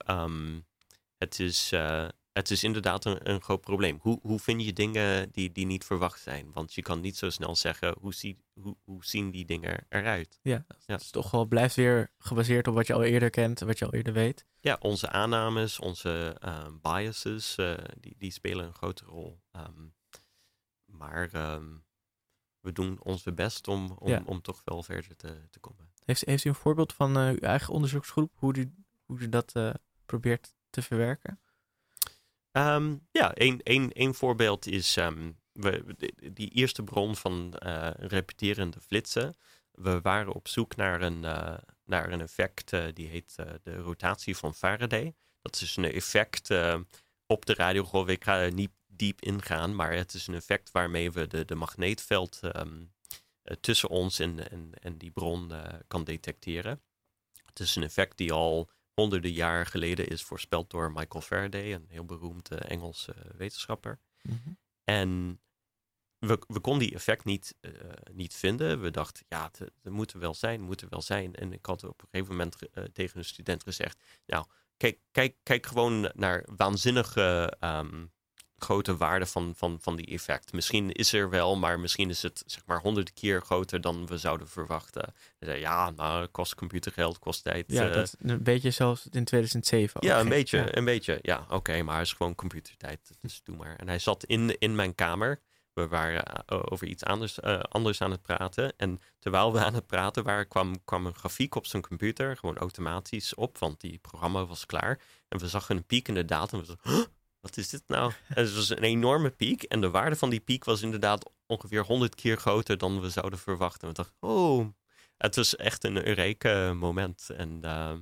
het, is, eh, het is inderdaad een, een groot probleem. Hoe, hoe vind je dingen die, die niet verwacht zijn? Want je kan niet zo snel zeggen, hoe, zie, hoe, hoe zien die dingen eruit? Ja, Ja. is toch wel blijft weer gebaseerd op wat je al eerder kent, wat je al eerder weet. Ja, onze aannames, onze ehm, biases, eh, die, die spelen een grote rol. Ehm, maar ehm, we doen onze best om, om, Ja. om toch wel verder te, te komen. Heeft, heeft u een voorbeeld van eh, uw eigen onderzoeksgroep, hoe u, hoe u dat probeert te verwerken? Ehm, ja, één, één, één voorbeeld is ehm, we, die- eerste bron van eh, repeterende flitsen. We waren op zoek naar een, eh, naar een effect eh, die heet de rotatie van Faraday. Dat is een effect op de radiogolf. Ik ga er niet diep ingaan, maar het is een effect waarmee we de, de magneetveld ehm, eh, tussen ons en, en, en die bron kan detecteren. Het is een effect die al honderden jaar geleden is voorspeld door Michael Faraday, een heel beroemd eh, Engelse wetenschapper. En we, we konden die effect niet, eh, niet vinden. We dachten, ja, het, het moet er wel zijn, het moet er wel zijn. En ik had op een gegeven moment eh, tegen een student gezegd, nou, kijk, kijk, kijk gewoon naar waanzinnige ehm, grote waarden van, van, van die effect. Misschien is er wel, maar misschien is het zeg maar honderd keer groter dan we zouden verwachten. Ja, het kost computergeld, kost tijd. Ja, eh, dat een beetje zoals het in 2007 ook ja, een beetje, Ja. een beetje. Ja, oké, maar het is gewoon computertijd, dus doe maar. En hij zat in, in mijn kamer. We waren eh, over iets anders, eh, anders aan het praten. En terwijl we aan het praten waren, kwam, kwam een grafiek op zijn computer, gewoon automatisch op, want die programma was klaar. En we zagen een piek in de data en we dachten, "Huh, wat is dit nou? En [laughs] het was een enorme piek. En de waarde van die piek was inderdaad ongeveer 100 keer groter dan we zouden verwachten. We dachten, oh, het was echt een eureka moment. En, eh,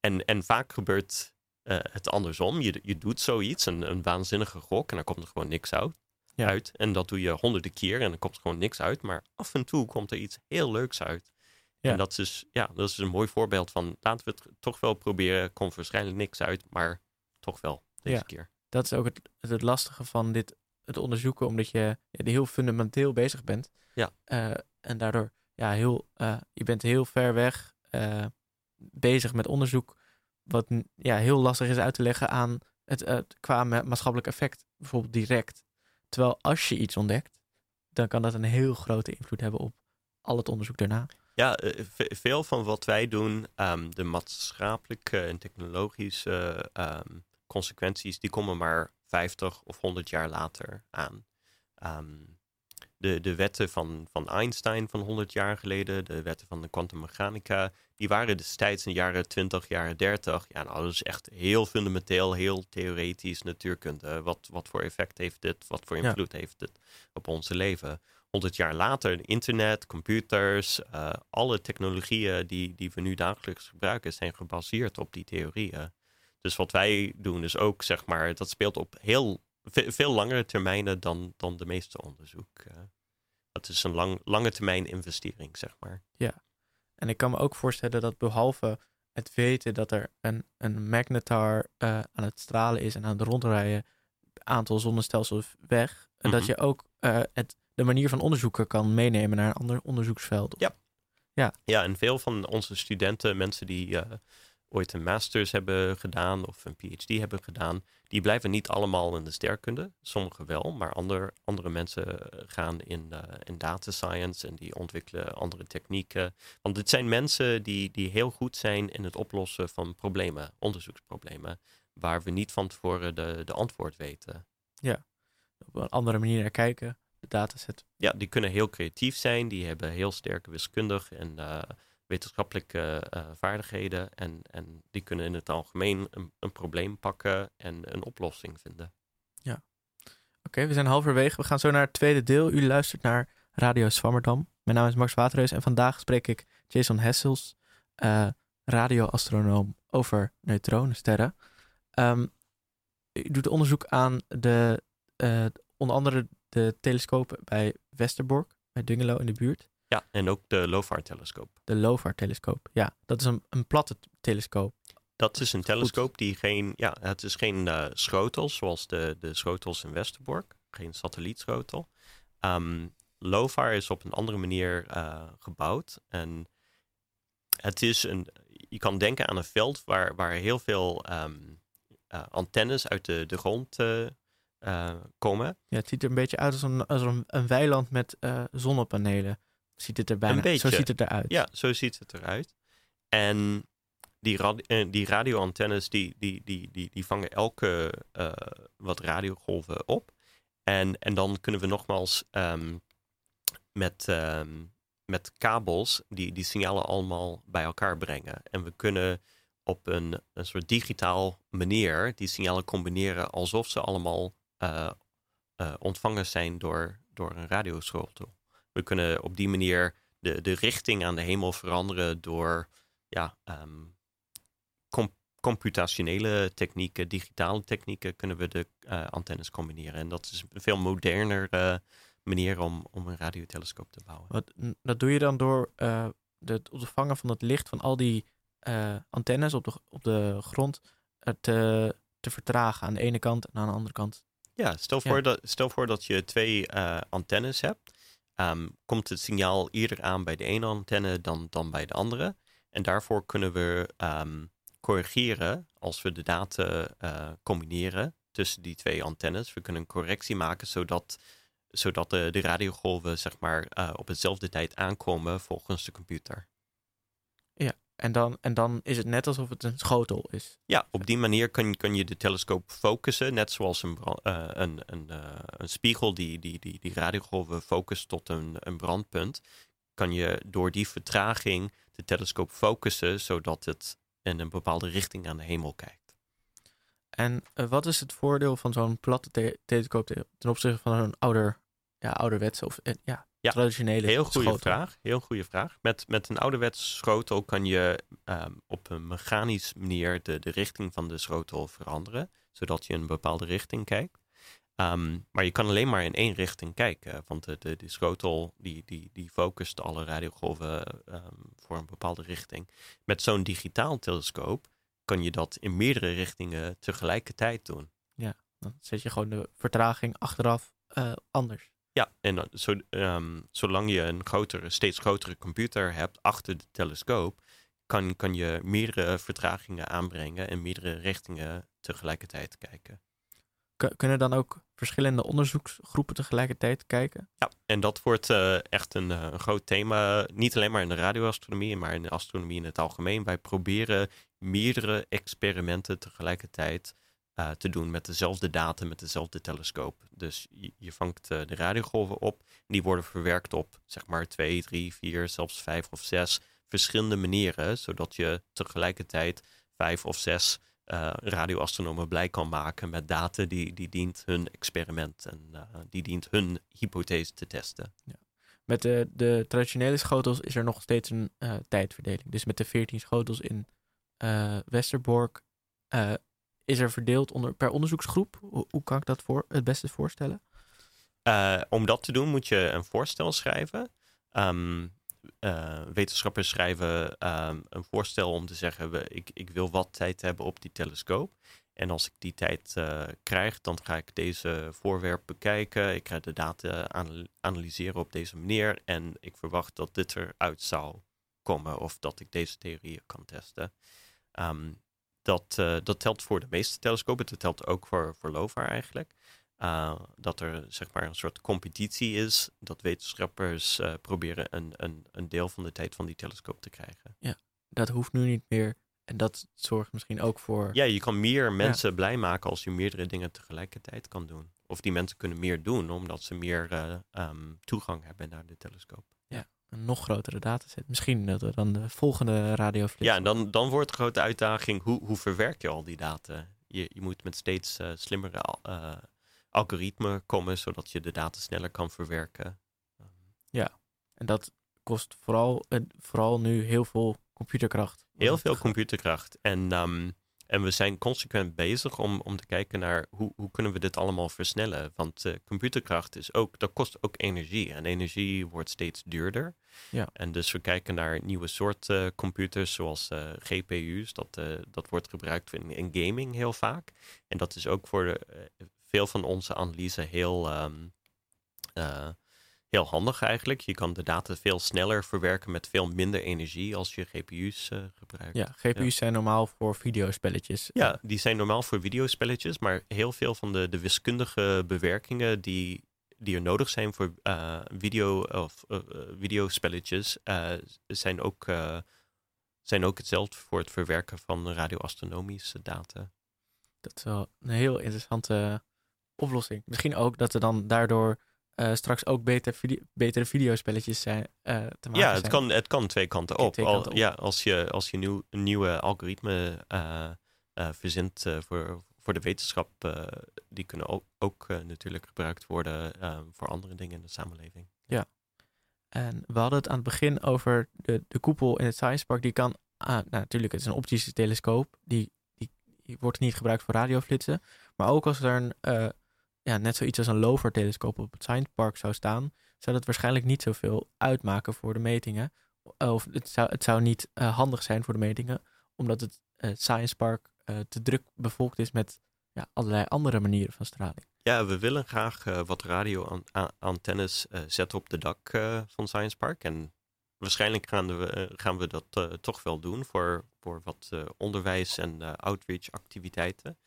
en, en vaak gebeurt eh, het andersom. Je, je doet zoiets, een, een waanzinnige gok, en dan komt er gewoon niks uit. Ja. uit. En dat doe je honderden keer en dan komt er gewoon niks uit. Maar af en toe komt er iets heel leuks uit. Ja. En dat is, ja, dat is een mooi voorbeeld van laten we het toch wel proberen. Er komt waarschijnlijk niks uit, maar toch wel deze Ja. keer. Dat is ook het, het, lastige van dit, het onderzoeken, omdat je ja, heel fundamenteel bezig bent. Ja. Eh, en daardoor, ja, heel, eh, je bent heel ver weg eh, bezig met onderzoek, wat ja, heel lastig is uit te leggen aan het, qua ma- maatschappelijk effect, bijvoorbeeld direct. Terwijl als je iets ontdekt, dan kan dat een heel grote invloed hebben op al het onderzoek daarna. Ja, ve- veel van wat wij doen, ehm, de maatschappelijke en technologische ehm, consequenties, die komen maar 50 of 100 jaar later aan. Ehm, de, de wetten van, van Einstein van 100 jaar geleden, de wetten van de kwantummechanica, die waren destijds in de jaren 20, jaren 30. Ja, nou, dat is echt heel fundamenteel, heel theoretisch natuurkunde. Wat, wat voor effect heeft dit? Wat voor Ja. invloed heeft dit op onze leven? 100 jaar later, internet, computers, eh, alle technologieën die, die we nu dagelijks gebruiken, zijn gebaseerd op die theorieën. Dus wat wij doen is ook, zeg maar, dat speelt op heel ve- veel langere termijnen dan, dan de meeste onderzoek. eh. Het is een lang, lange termijn investering, zeg maar. En ik kan me ook voorstellen dat behalve het weten dat er een, een magnetar eh, aan het stralen is en aan het rondrijden, aantal zonnestelsels weg, en dat Mhm. je ook eh, het, de manier van onderzoeken kan meenemen naar een ander onderzoeksveld. Ja. Ja, en veel van onze studenten, mensen die ooit een masters hebben gedaan of een PhD hebben gedaan, die blijven niet allemaal in de sterkunde. Sommigen wel, maar ander, andere mensen eh, gaan in, eh, in data science en die ontwikkelen andere technieken. Want dit zijn mensen die, die heel goed zijn in het oplossen van problemen, onderzoeksproblemen, waar we niet van tevoren de, de antwoord weten. Op een andere manier naar kijken, de dataset. ja, die kunnen heel creatief zijn. Die hebben heel sterke wiskundig en eh, wetenschappelijke eh, vaardigheden. En, en die kunnen in het algemeen een, probleem pakken en een oplossing vinden. Oké, we zijn halverwege. We gaan zo naar het tweede deel. U luistert naar Radio Swammerdam. Mijn naam is Max Waterreus en vandaag spreek ik Jason Hessels, eh radioastronoom over neutronensterren. Ehm, u doet onderzoek aan de, eh, onder andere de telescopen bij Westerbork, bij Dungelo in de buurt. Ja, en ook de LOFAR-telescoop. De LOFAR-telescoop. Ja, dat is een, een platte telescoop. Dat is een telescoop die geen, ja, het is geen eh, schotel zoals de, de schotels in Westerbork. Geen satellietschotel. Ehm LOFAR is op een andere manier eh, gebouwd. En het is een, je kan denken aan een veld waar, waar heel veel ehm, eh, antennes uit de, de grond komen. Ja, het ziet er een beetje uit als een, als een, een weiland met zonnepanelen. Ziet het er bijna, Een beetje. Zo ziet het eruit. Ja, zo ziet het eruit. En die, eh, die radioantennes die, die, die, die, die vangen elke eh, wat radiogolven op. En, en dan kunnen we nogmaals ehm, met, ehm, met kabels die, die signalen allemaal bij elkaar brengen. En we kunnen op een, een soort digitaal manier die signalen combineren alsof ze allemaal eh, ontvangen zijn door, door een radioschotel. We kunnen op die manier de, de richting aan de hemel veranderen door ja, com- computationele technieken, digitale technieken, kunnen we de eh, antennes combineren. En dat is een veel moderner eh, manier om, om een radiotelescoop te bouwen. Wat, dat doe je dan door eh, het ontvangen van het licht van al die antennes op de, op de grond te, te vertragen aan de ene kant en aan de andere kant. Ja, stel Ja. voor, Dat, stel voor dat je twee antennes hebt. Ehm, komt het signaal eerder aan bij de ene antenne dan, dan bij de andere. En daarvoor kunnen we ehm, corrigeren als we de data eh, combineren tussen die twee antennes. We kunnen een correctie maken zodat, zodat de, de radiogolven zeg maar, eh, op hetzelfde tijd aankomen volgens de computer. En dan, en dan is het net alsof het een schotel is. Ja, op die manier kun, kun je de telescoop focussen, net zoals een, eh, een, een, eh, een spiegel die, die, die, die radiogolven focust tot een, een brandpunt. Kan je door die vertraging de telescoop focussen, zodat het in een bepaalde richting aan de hemel kijkt. En eh, wat is het voordeel van zo'n platte te- telescoop te- ten opzichte van een ouder, ja, ouderwetse of ja, Ja, traditionele Heel goede schotel? vraag. Heel goede vraag. Met, met een ouderwets schotel kan je ehm, op een mechanisch manier de, de richting van de schotel veranderen, zodat je in een bepaalde richting kijkt. Ehm, maar je kan alleen maar in één richting kijken, want de, de, die schotel die, die, die focust alle radiogolven ehm, voor een bepaalde richting. Met zo'n digitaal telescoop kan je dat in meerdere richtingen tegelijkertijd doen. Dan zet je gewoon de vertraging achteraf eh, anders. Ja, en zo, ehm, zolang je een grotere, steeds grotere computer hebt achter de telescoop, kan, kan je meerdere vertragingen aanbrengen en meerdere richtingen tegelijkertijd kijken. Kunnen dan ook verschillende onderzoeksgroepen tegelijkertijd kijken. Ja, en dat wordt uh, echt een, een, groot thema. Niet alleen maar in de radioastronomie, maar in de astronomie in het algemeen. Wij proberen meerdere experimenten tegelijkertijd uh, te doen met dezelfde data, met dezelfde telescoop. Dus je, je vangt uh, de radiogolven op. En die worden verwerkt op zeg maar twee, drie, vier, zelfs vijf of zes verschillende manieren. Zodat je tegelijkertijd vijf of zes uh, radioastronomen blij kan maken met data die, die dient hun experiment en die dient hun hypothese te testen. Ja. Met de, de traditionele schotels is er nog steeds een tijdverdeling. Dus met de 14 schotels in Westerbork is er verdeeld onder, per onderzoeksgroep? Hoe, kan ik dat voor, het beste voorstellen? Uh, om dat te doen moet je een voorstel schrijven. Um, uh, wetenschappers schrijven um, een voorstel om te zeggen: we, ik, ik wil wat tijd hebben op die telescoop. En als ik die tijd uh, krijg, dan ga ik deze voorwerp bekijken. Ik ga de data analyseren op deze manier. En ik verwacht dat dit eruit zou komen of dat ik deze theorieën kan testen. Um, dat, uh, dat telt voor de meeste telescopen. Dat telt ook voor, voor LOFAR eigenlijk. Uh, dat er zeg maar een soort competitie is. Dat wetenschappers uh, proberen een, een, een deel van de tijd van die telescoop te krijgen. Ja, dat hoeft nu niet meer. En dat zorgt misschien ook voor. Ja, je kan meer mensen ja. blij maken als je meerdere dingen tegelijkertijd kan doen. Of die mensen kunnen meer doen omdat ze meer um, toegang hebben naar de telescoop. Een nog grotere dataset. Misschien dat we dan de volgende radioflits... Ja, dan, dan wordt de grote uitdaging, hoe, hoe verwerk je al die data? Je, je moet met steeds uh, slimmere uh, algoritmen komen, zodat je de data sneller kan verwerken. Ja, en dat kost vooral, uh, vooral nu heel veel computerkracht. Heel veel computerkracht. En um, en we zijn consequent bezig om, om te kijken naar hoe, hoe kunnen we dit allemaal versnellen. Want uh, computerkracht is ook, dat kost ook energie. En energie wordt steeds duurder. Ja. En dus we kijken naar nieuwe soorten uh, computers, zoals uh, GPU's. Dat, dat wordt gebruikt in, in, gaming heel vaak. En dat is ook voor de, veel van onze analyse heel um, heel handig eigenlijk. Je kan de data veel sneller verwerken met veel minder energie als je GPU's uh, gebruikt. Ja, GPU's ja. zijn normaal voor videospelletjes. Ja, die zijn normaal voor videospelletjes, maar heel veel van de, de wiskundige bewerkingen die, die er nodig zijn voor uh, video of uh, videospelletjes zijn ook zijn ook hetzelfde voor het verwerken van radioastronomische data. Dat is wel een heel interessante oplossing. Misschien ook dat er dan daardoor uh, straks ook beter video, betere videospelletjes zijn, uh, te maken Ja, het, zijn. Kan, het kan twee kanten op. Twee kanten Al, op. Ja, als je, als je nieuw, een nieuwe algoritme uh, verzint voor, voor de wetenschap, die kunnen ook, ook natuurlijk gebruikt worden voor andere dingen in de samenleving. Ja, en we hadden het aan het begin over de, de koepel in het Science Park. Die kan, ah, nou, natuurlijk, het is een optische telescoop. Die, die, die wordt niet gebruikt voor radioflitsen. Maar ook als er een ja, net zoiets als een LOFAR-telescoop op het Science Park zou staan, zou dat waarschijnlijk niet zoveel uitmaken voor de metingen. Of het zou, het zou niet uh, handig zijn voor de metingen, omdat het uh, Science Park te druk bevolkt is met ja, allerlei andere manieren van straling. Ja, we willen graag wat radioantennes zetten op de dak van Science Park. En waarschijnlijk gaan we, gaan we dat toch wel doen voor, voor wat onderwijs en outreach activiteiten.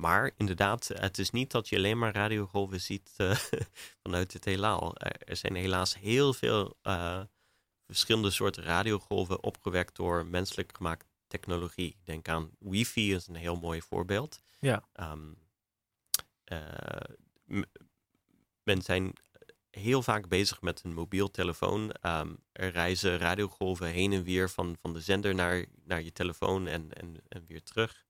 Maar inderdaad, het is niet dat je alleen maar radiogolven ziet uh, [laughs] vanuit het heelal. Er zijn helaas heel veel uh, verschillende soorten radiogolven opgewekt door menselijk gemaakt technologie. Denk aan wifi is een heel mooi voorbeeld. Ja. Um, uh, men zijn heel vaak bezig met een mobiel telefoon. Um, er reizen radiogolven heen en weer van, van de zender naar, naar je telefoon en, en, en weer terug.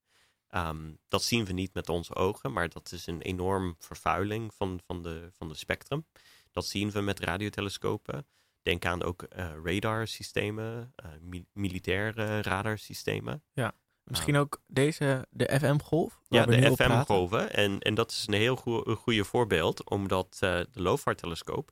Um, dat zien we niet met onze ogen, maar dat is een enorm vervuiling van, van, de, van de spectrum. Dat zien we met radiotelescopen. Denk aan ook uh, radarsystemen, uh, mi militaire radarsystemen. Ja, misschien uh, ook deze, de FM-golf? Ja, de FM-golven. En, en dat is een heel goede voorbeeld, omdat uh, de LOFAR-telescoop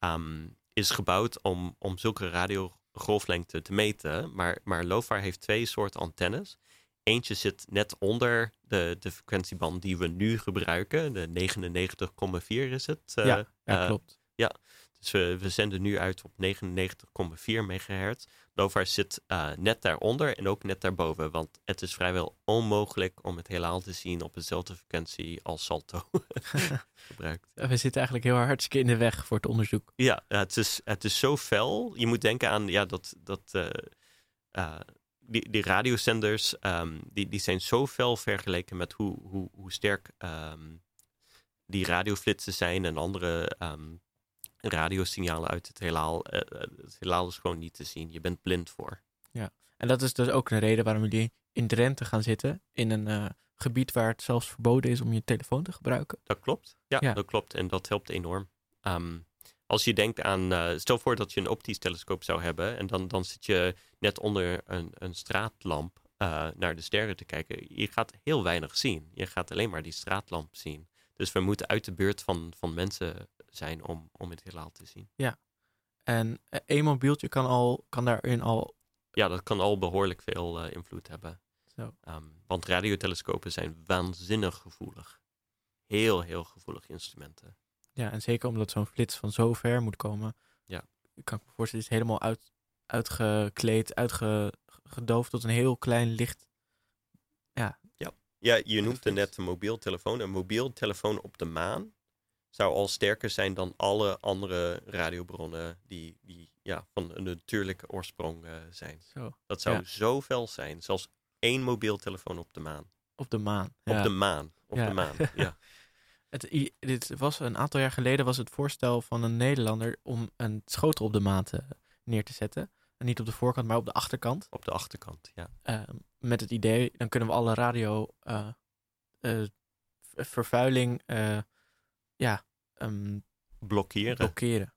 um, is gebouwd om, om zulke radiogolflengte te meten. Maar, maar LOFAR heeft twee soorten antennes. Eentje zit net onder de, de frequentieband die we nu gebruiken. De 99,4 is het. Ja, ja, klopt. Ja, Dus we, we zenden nu uit op 99,4 megahertz. LoFar zit uh, net daaronder en ook net daarboven. Want het is vrijwel onmogelijk om het heelal te zien op dezelfde frequentie als Salto [laughs] [laughs] gebruikt. We zitten eigenlijk heel hartstikke in de weg voor het onderzoek. Ja, het is, het is zo fel. Je moet denken aan ja, dat, dat uh, die, die radiozenders, um, die, die zijn zo fel vergeleken met hoe, hoe, hoe sterk um, die radioflitsen zijn en andere um, radiosignalen uit het heelal. Uh, het heelal is gewoon niet te zien. Je bent blind voor. Ja, en dat is dus ook een reden waarom jullie in Drenthe gaan zitten. In een uh, gebied waar het zelfs verboden is om je telefoon te gebruiken. Dat klopt. Ja, ja. dat klopt. En dat helpt enorm. Um, als je denkt aan, uh, stel voor dat je een optisch telescoop zou hebben en dan, dan zit je net onder een, een straatlamp uh, naar de sterren te kijken. Je gaat heel weinig zien. Je gaat alleen maar die straatlamp zien. Dus we moeten uit de buurt van, van mensen zijn om, om het heelal te zien. Ja, en één mobieltje kan, al, kan daarin al... Ja, dat kan al behoorlijk veel uh, invloed hebben. Zo. Um, want radiotelescopen zijn waanzinnig gevoelig. Heel, heel gevoelige instrumenten. Ja, en zeker omdat zo'n flits van zo ver moet komen. Ja. Kan ik me voorstellen, is helemaal uit, uitgekleed, uitgedoofd tot een heel klein licht. Ja. Ja, ja je noemde net een mobiel telefoon. Een mobiel telefoon op de maan zou al sterker zijn dan alle andere radiobronnen die, die ja, van een natuurlijke oorsprong uh, zijn. Zo. Dat zou Ja. zo fel zijn. Zelfs één mobiel telefoon op de maan. Op de maan. Ja. Op de maan. Op Ja. de maan. Ja. [laughs] Het, dit was een aantal jaar geleden was het voorstel van een Nederlander om een schotel op de maan neer te zetten. En niet op de voorkant, maar op de achterkant. Op de achterkant. Ja. Eh, met het idee, dan kunnen we alle radio eh, eh, vervuiling eh, ja, ehm, Blokkeren. blokkeren.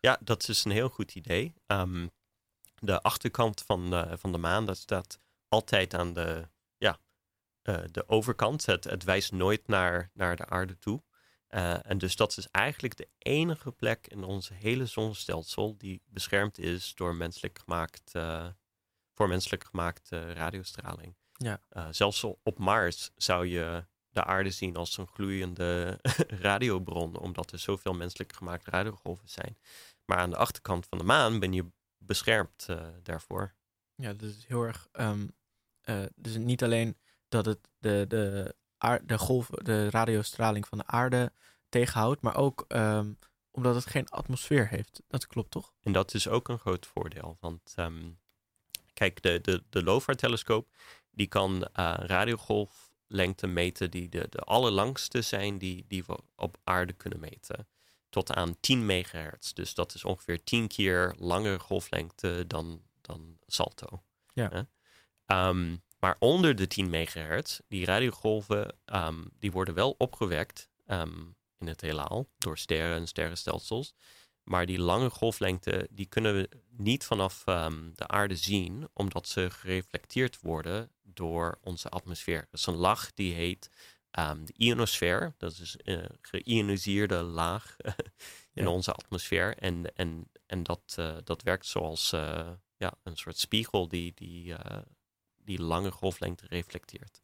Ja, dat is een heel goed idee. Ehm, de achterkant van de, van de maan, dat staat altijd aan de, eh, de overkant. Het, het wijst nooit naar, naar de aarde toe. Eh, en dus dat is eigenlijk de enige plek in onze hele zonnestelsel die beschermd is door menselijk gemaakt, eh, voor menselijk gemaakte radiostraling. Ja. Zelfs op Mars zou je de aarde zien als een gloeiende [laughs] radiobron, omdat er zoveel menselijk gemaakte radiogolven zijn. Maar aan de achterkant van de maan ben je beschermd daarvoor. Ja, dat is heel erg. ehm, eh, dus niet alleen dat het de, de, de golven, de radiostraling van de aarde tegenhoudt, maar ook ehm, omdat het geen atmosfeer heeft. Dat klopt toch? En dat is ook een groot voordeel. Want ehm, kijk, de, de, de LOFAR-telescoop die kan eh, radiogolflengte meten die de, de allerlangste zijn die, die we op aarde kunnen meten. Tot aan 10 megahertz. Dus dat is ongeveer 10 keer langere golflengte dan, dan Salto. Ja. Hè? Maar onder de 10 megahertz, die radiogolven, ehm, die worden wel opgewekt ehm, in het heelal door sterren en sterrenstelsels. Maar die lange golflengte, die kunnen we niet vanaf ehm, de aarde zien, omdat ze gereflecteerd worden door onze atmosfeer. Dat is een laag die heet de ionosfeer. Dat is een geïoniseerde laag [laughs] in Ja. onze atmosfeer. En, en, en dat, eh, dat werkt zoals eh, ja, een soort spiegel die, die, eh, die lange golflengte reflecteert.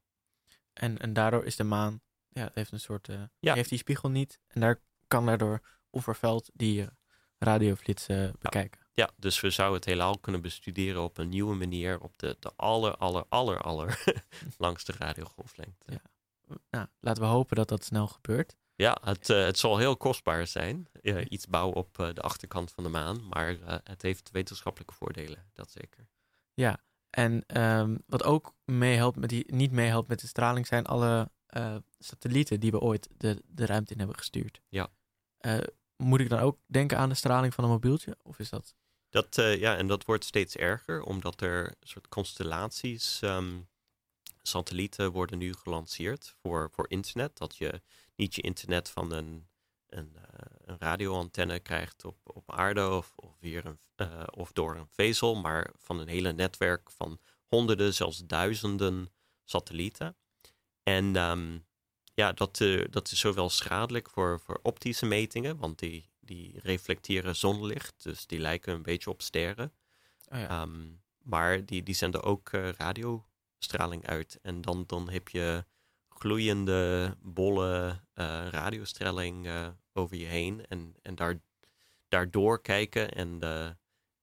En, en daardoor is de maan, ja, heeft een soort, eh, Ja. heeft die spiegel niet. En daar kan daardoor onvervuild die radioflitsen bekijken. Ja, dus we zouden het heelal kunnen bestuderen op een nieuwe manier op de, de aller, aller, aller, aller [laughs] langste radiogolflengte. Ja. Nou, laten we hopen dat dat snel gebeurt. Ja, het, eh, het zal heel kostbaar zijn. iets bouwen op eh, de achterkant van de maan. Maar het heeft wetenschappelijke voordelen, dat zeker. Ja, en ehm, wat ook meehelpt met die, niet meehelpt met de straling zijn alle eh, satellieten die we ooit de, de ruimte in hebben gestuurd. Ja. Eh, moet ik dan ook denken aan de straling van een mobieltje? Of is dat? Dat, eh, ja, en dat wordt steeds erger, omdat er soort constellaties, ehm, satellieten worden nu gelanceerd voor, voor internet. Dat je niet je internet van een, een, eh, een radioantenne krijgt op, op aarde of, of, een, eh, of door een vezel, maar van een hele netwerk van honderden, zelfs duizenden satellieten. En ehm, ja, dat, eh, dat is zowel schadelijk voor, voor optische metingen, want die, die reflecteren zonlicht, dus die lijken een beetje op sterren. Oh ja. Ehm, maar die, die zenden ook radiostraling uit. En dan, dan heb je gloeiende, bolle eh, radiostraling eh, over je heen. En, en daar, daardoor kijken en, de,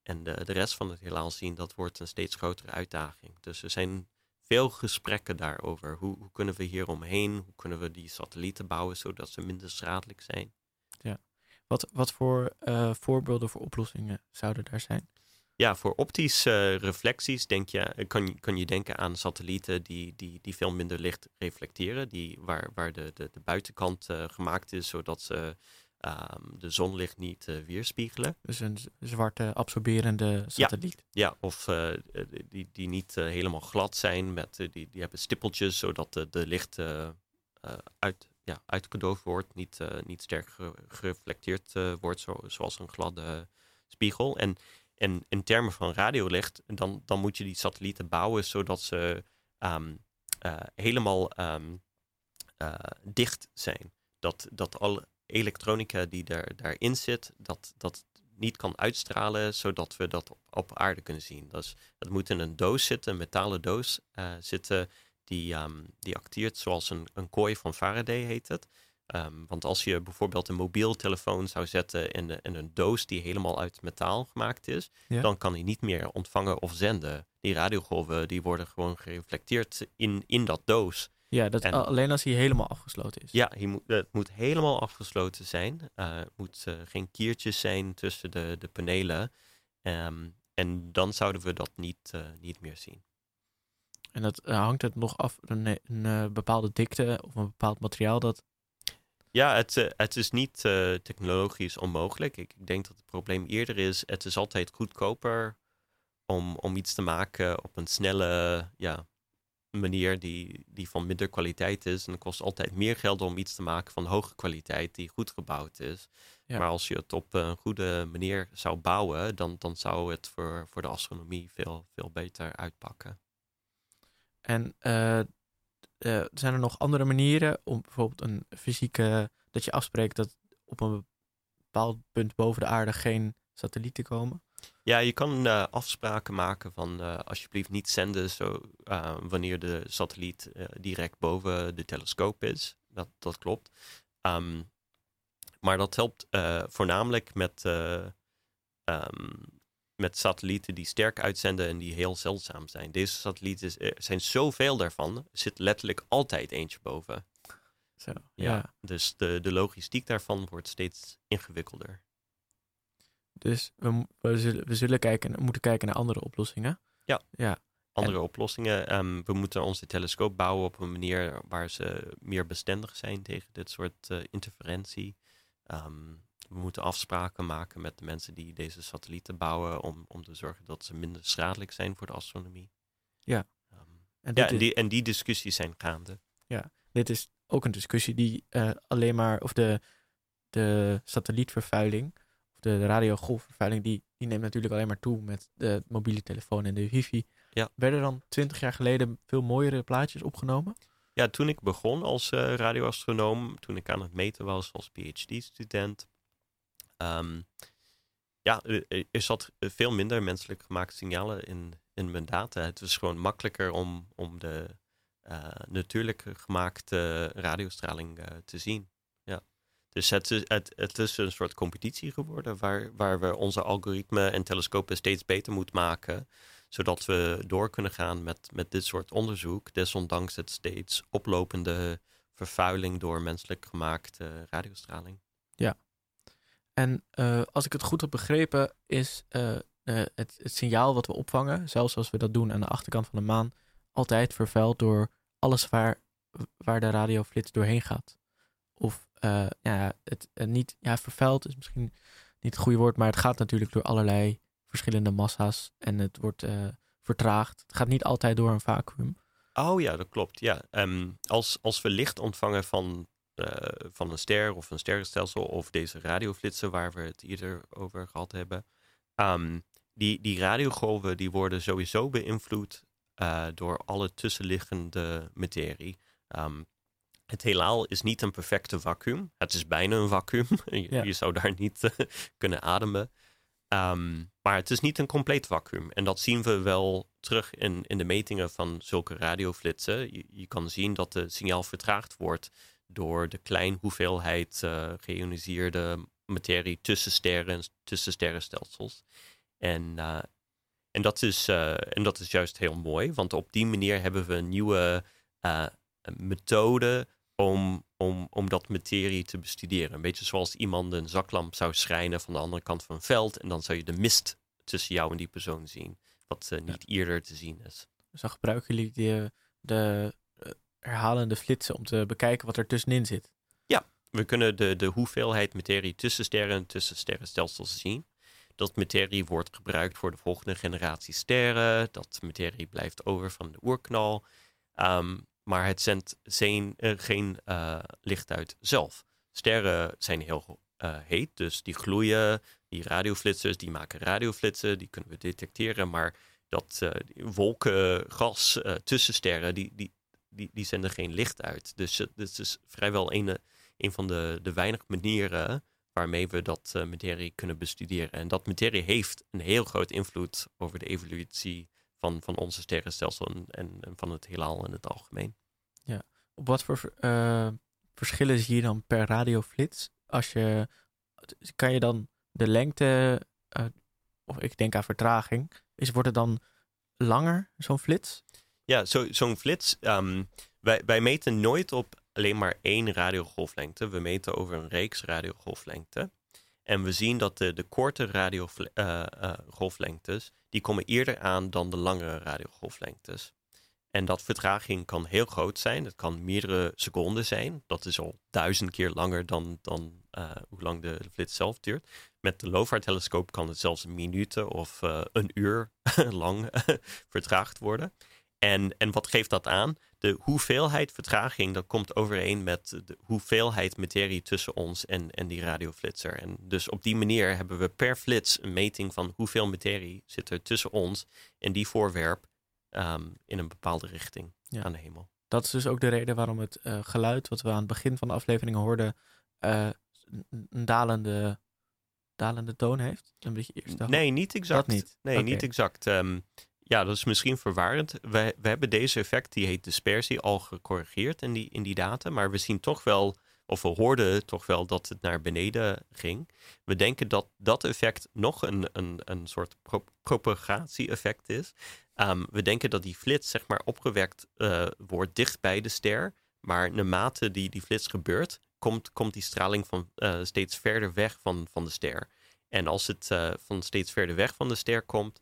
en de, de rest van het heelal zien, dat wordt een steeds grotere uitdaging. Dus er zijn veel gesprekken daarover. Hoe, hoe kunnen we hier omheen? Hoe kunnen we die satellieten bouwen zodat ze minder schadelijk zijn? Ja. Wat, wat voor voorbeelden voor oplossingen zouden daar zijn? Ja, voor optische reflecties denk je, kan, je, kan je denken aan satellieten die, die, die veel minder licht reflecteren. Die, waar waar de, de, de buitenkant uh, gemaakt is, zodat ze um, de zonlicht niet uh, weerspiegelen. Dus een zwarte absorberende satelliet? Ja, ja of uh, die, die niet helemaal glad zijn. Met, die, die hebben stippeltjes, zodat de, de licht uit, ja, uitgedoofd wordt. Niet, niet sterk gereflecteerd wordt, zo, zoals een gladde spiegel. En en in termen van radiolicht, dan, dan moet je die satellieten bouwen zodat ze um, uh, helemaal um, uh, dicht zijn. Dat, dat alle elektronica die er, daarin zit, dat, dat niet kan uitstralen, zodat we dat op, op aarde kunnen zien. Dus het moet in een doos zitten, een metalen doos uh, zitten, die, um, die acteert zoals een, een kooi van Faraday heet het. Um, want als je bijvoorbeeld een mobiel telefoon zou zetten in, in een doos die helemaal uit metaal gemaakt is, ja. dan kan hij niet meer ontvangen of zenden. Die radiogolven die worden gewoon gereflecteerd in, in dat doos. Ja, dat en, alleen als hij helemaal afgesloten is. Ja, hij moet, het moet helemaal afgesloten zijn. Uh, het moet uh, geen kiertjes zijn tussen de, de panelen. Um, en dan zouden we dat niet, uh, niet meer zien. En dat hangt het nog af, een, een bepaalde dikte of een bepaald materiaal dat ja, het, uh, het is niet uh, technologisch onmogelijk. Ik, ik, denk dat het probleem eerder is, het is altijd goedkoper om, om iets te maken op een snelle ja, manier die, die van minder kwaliteit is. En het kost altijd meer geld om iets te maken van hoge kwaliteit die goed gebouwd is. Ja. Maar als je het op een goede manier zou bouwen, dan, dan zou het voor, voor de astronomie veel, veel beter uitpakken. En uh, uh, zijn er nog andere manieren om bijvoorbeeld een fysieke, dat je afspreekt dat op een bepaald punt boven de aarde geen satellieten komen? Ja, je kan uh, afspraken maken van uh, alsjeblieft niet zenden zo, wanneer de satelliet direct boven de telescoop is. Dat, dat klopt. Um, maar dat helpt voornamelijk met um, met satellieten die sterk uitzenden en die heel zeldzaam zijn. Deze satellieten er zijn zoveel daarvan, er zit letterlijk altijd eentje boven. Zo, ja. ja. Dus de, de logistiek daarvan wordt steeds ingewikkelder. Dus we, we, zullen, we zullen kijken, moeten kijken naar andere oplossingen. Ja, ja. andere oplossingen. Um, we moeten onze telescoop bouwen op een manier waar ze meer bestendig zijn tegen dit soort uh, interferentie. Um, we moeten afspraken maken met de mensen die deze satellieten bouwen om, om te zorgen dat ze minder schadelijk zijn voor de astronomie. Ja. Um, en, ja, en, die, en die discussies zijn gaande. Ja, dit is ook een discussie die uh, alleen maar, of de, de satellietvervuiling, of de radiogolfvervuiling, die, die neemt natuurlijk alleen maar toe met de mobiele telefoon en de wifi. Ja. Werden dan twintig jaar geleden veel mooiere plaatjes opgenomen? Ja, toen ik begon als uh, radioastronoom, toen ik aan het meten was als PhD-student, Um, ja, er zat veel minder menselijk gemaakte signalen in, in mijn data. Het was gewoon makkelijker om, om de uh, gemaakte radiostraling uh, te zien. Ja. Dus het is, het, het is een soort competitie geworden waar, waar we onze algoritme en telescopen steeds beter moeten maken. Zodat we door kunnen gaan met, met dit soort onderzoek, desondanks het steeds oplopende vervuiling door menselijk gemaakte radiostraling. Ja, en uh, als ik het goed heb begrepen, is uh, uh, het, het, signaal wat we opvangen, zelfs als we dat doen aan de achterkant van de maan, altijd vervuild door alles waar, waar de radioflits doorheen gaat. Of ja, het niet, ja, vervuild is misschien niet het goede woord, maar het gaat natuurlijk door allerlei verschillende massa's en het wordt vertraagd. Het gaat niet altijd door een vacuüm. Oh ja, dat klopt. Ja. Um, als, als we licht ontvangen van uh, van een ster of een sterrenstelsel of deze radioflitsen waar we het eerder over gehad hebben. Um, die, die radiogolven die worden sowieso beïnvloed uh, door alle tussenliggende materie. Um, het heelal is niet een perfecte vacuüm. Het is bijna een vacuüm. [laughs] je, ja. je, zou daar niet uh, [laughs] kunnen ademen. Um, maar het is niet een compleet vacuüm. En dat zien we wel terug in, in de metingen van zulke radioflitsen. Je, je kan zien dat het signaal vertraagd wordt door de kleine hoeveelheid uh, geïoniseerde materie tussen sterren en tussen sterrenstelsels. En, uh, en, dat is, uh, en dat is juist heel mooi, want op die manier hebben we een nieuwe methode om, om, om dat materie te bestuderen. Een beetje zoals iemand een zaklamp zou schijnen van de andere kant van een veld. En dan zou je de mist tussen jou en die persoon zien. Wat niet ja. eerder te zien is. Dus dan gebruiken jullie de, de herhalende flitsen om te bekijken wat er tussenin zit. Ja, we kunnen de, de hoeveelheid materie tussen sterren en tussen sterrenstelsels zien. Dat materie wordt gebruikt voor de volgende generatie sterren. Dat materie blijft over van de oerknal. Um, maar het zendt uh, geen uh, licht uit zelf. Sterren zijn heel uh, heet, dus die gloeien. Die radioflitsers, die maken radioflitsen, die kunnen we detecteren. Maar dat wolken, gas tussen sterren, die, die, die, die zenden geen licht uit. Dus het is vrijwel een, van de, de weinig manieren waarmee we dat materie kunnen bestuderen. En dat materie heeft een heel groot invloed over de evolutie van, van onze sterrenstelsel en, van het heelal in het algemeen. Ja, op wat voor uh, verschillen zie je dan per radioflits? Als je, kan je dan de lengte, of ik denk aan vertraging, is, wordt het dan langer, zo'n flits? Ja, zo'n zo flits, um, wij, meten nooit op alleen maar één radiogolflengte. We meten over een reeks radiogolflengte. En we zien dat de, de korte radiogolflengtes, uh, uh, die komen eerder aan dan de langere radiogolflengtes. En dat vertraging kan heel groot zijn. Het kan meerdere seconden zijn. Dat is al duizend keer langer dan, dan uh, hoe lang de, flits zelf duurt. Met de LOFAR-telescoop kan het zelfs minuten of een uur [laughs] lang vertraagd worden. En, en wat geeft dat aan? De hoeveelheid vertraging, dat komt overeen met de hoeveelheid materie tussen ons en, en die radioflitser. En dus op die manier hebben we per flits een meting van hoeveel materie zit er tussen ons en die voorwerp um, in een bepaalde richting ja. aan de hemel. Dat is dus ook de reden waarom het uh, geluid wat we aan het begin van de aflevering hoorden, uh, een dalende, dalende toon heeft. Een beetje eerst nee, niet exact. Dat niet. Nee, okay. niet exact. Um, ja, dat is misschien verwarrend. We, we hebben deze effect, die heet dispersie, al gecorrigeerd in die, in die data. Maar we zien toch wel, of we hoorden toch wel dat het naar beneden ging. We denken dat dat effect nog een, een, een soort pro propagatie-effect is. Um, we denken dat die flits zeg maar opgewekt uh, wordt dicht bij de ster. Maar naarmate die, die flits gebeurt, komt, komt die straling van, uh, steeds verder weg van, van de ster. En als het uh, van steeds verder weg van de ster komt,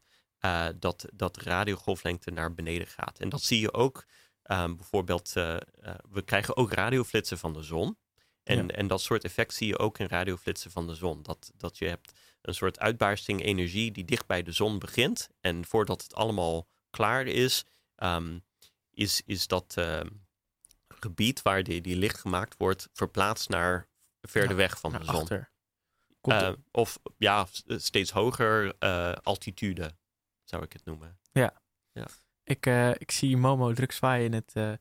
dat, dat de radiogolflengte naar beneden gaat. En dat zie je ook um, bijvoorbeeld, we krijgen ook radioflitsen van de zon. En, ja. en dat soort effect zie je ook in radioflitsen van de zon. Dat, dat je hebt een soort uitbarsting energie die dicht bij de zon begint. En voordat het allemaal klaar is, um, is, is dat uh, gebied waar die, die licht gemaakt wordt verplaatst naar verder ja, weg van de zon. Uh, of ja, steeds hoger uh, altitude, zou ik het noemen. Ja. ja. Ik, uh, ik zie Momo druk zwaaien in, het,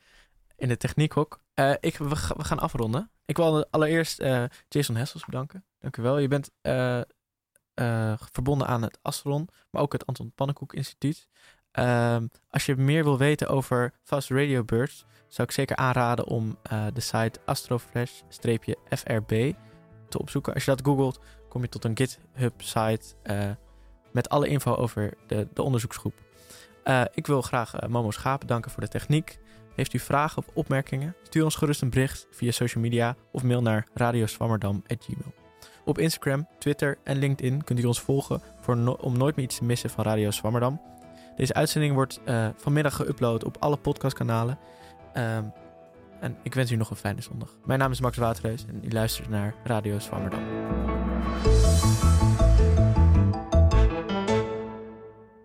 in de techniekhok. ik, we, we, gaan afronden. Ik wil allereerst Jason Hessels bedanken. Dank u wel. Je bent uh, verbonden aan het Astron, maar ook het Anton Pannenkoek Instituut. Uh, als je meer wil weten over Fast Radio Birds, zou ik zeker aanraden om uh, de site astrofresh-frb te opzoeken. Als je dat googelt, kom je tot een GitHub-site uh, met alle info over de, de onderzoeksgroep. ik wil graag Momo Schaap danken voor de techniek. Heeft u vragen of opmerkingen? Stuur ons gerust een bericht via social media of mail naar radioswammerdam.gmail. Op Instagram, Twitter en LinkedIn kunt u ons volgen voor om nooit meer iets te missen van Radio Swammerdam. Deze uitzending wordt uh, vanmiddag geüpload op alle podcastkanalen. Um, en ik wens u nog een fijne zondag. Mijn naam is Max Waterreus en u luistert naar Radio Swammerdam.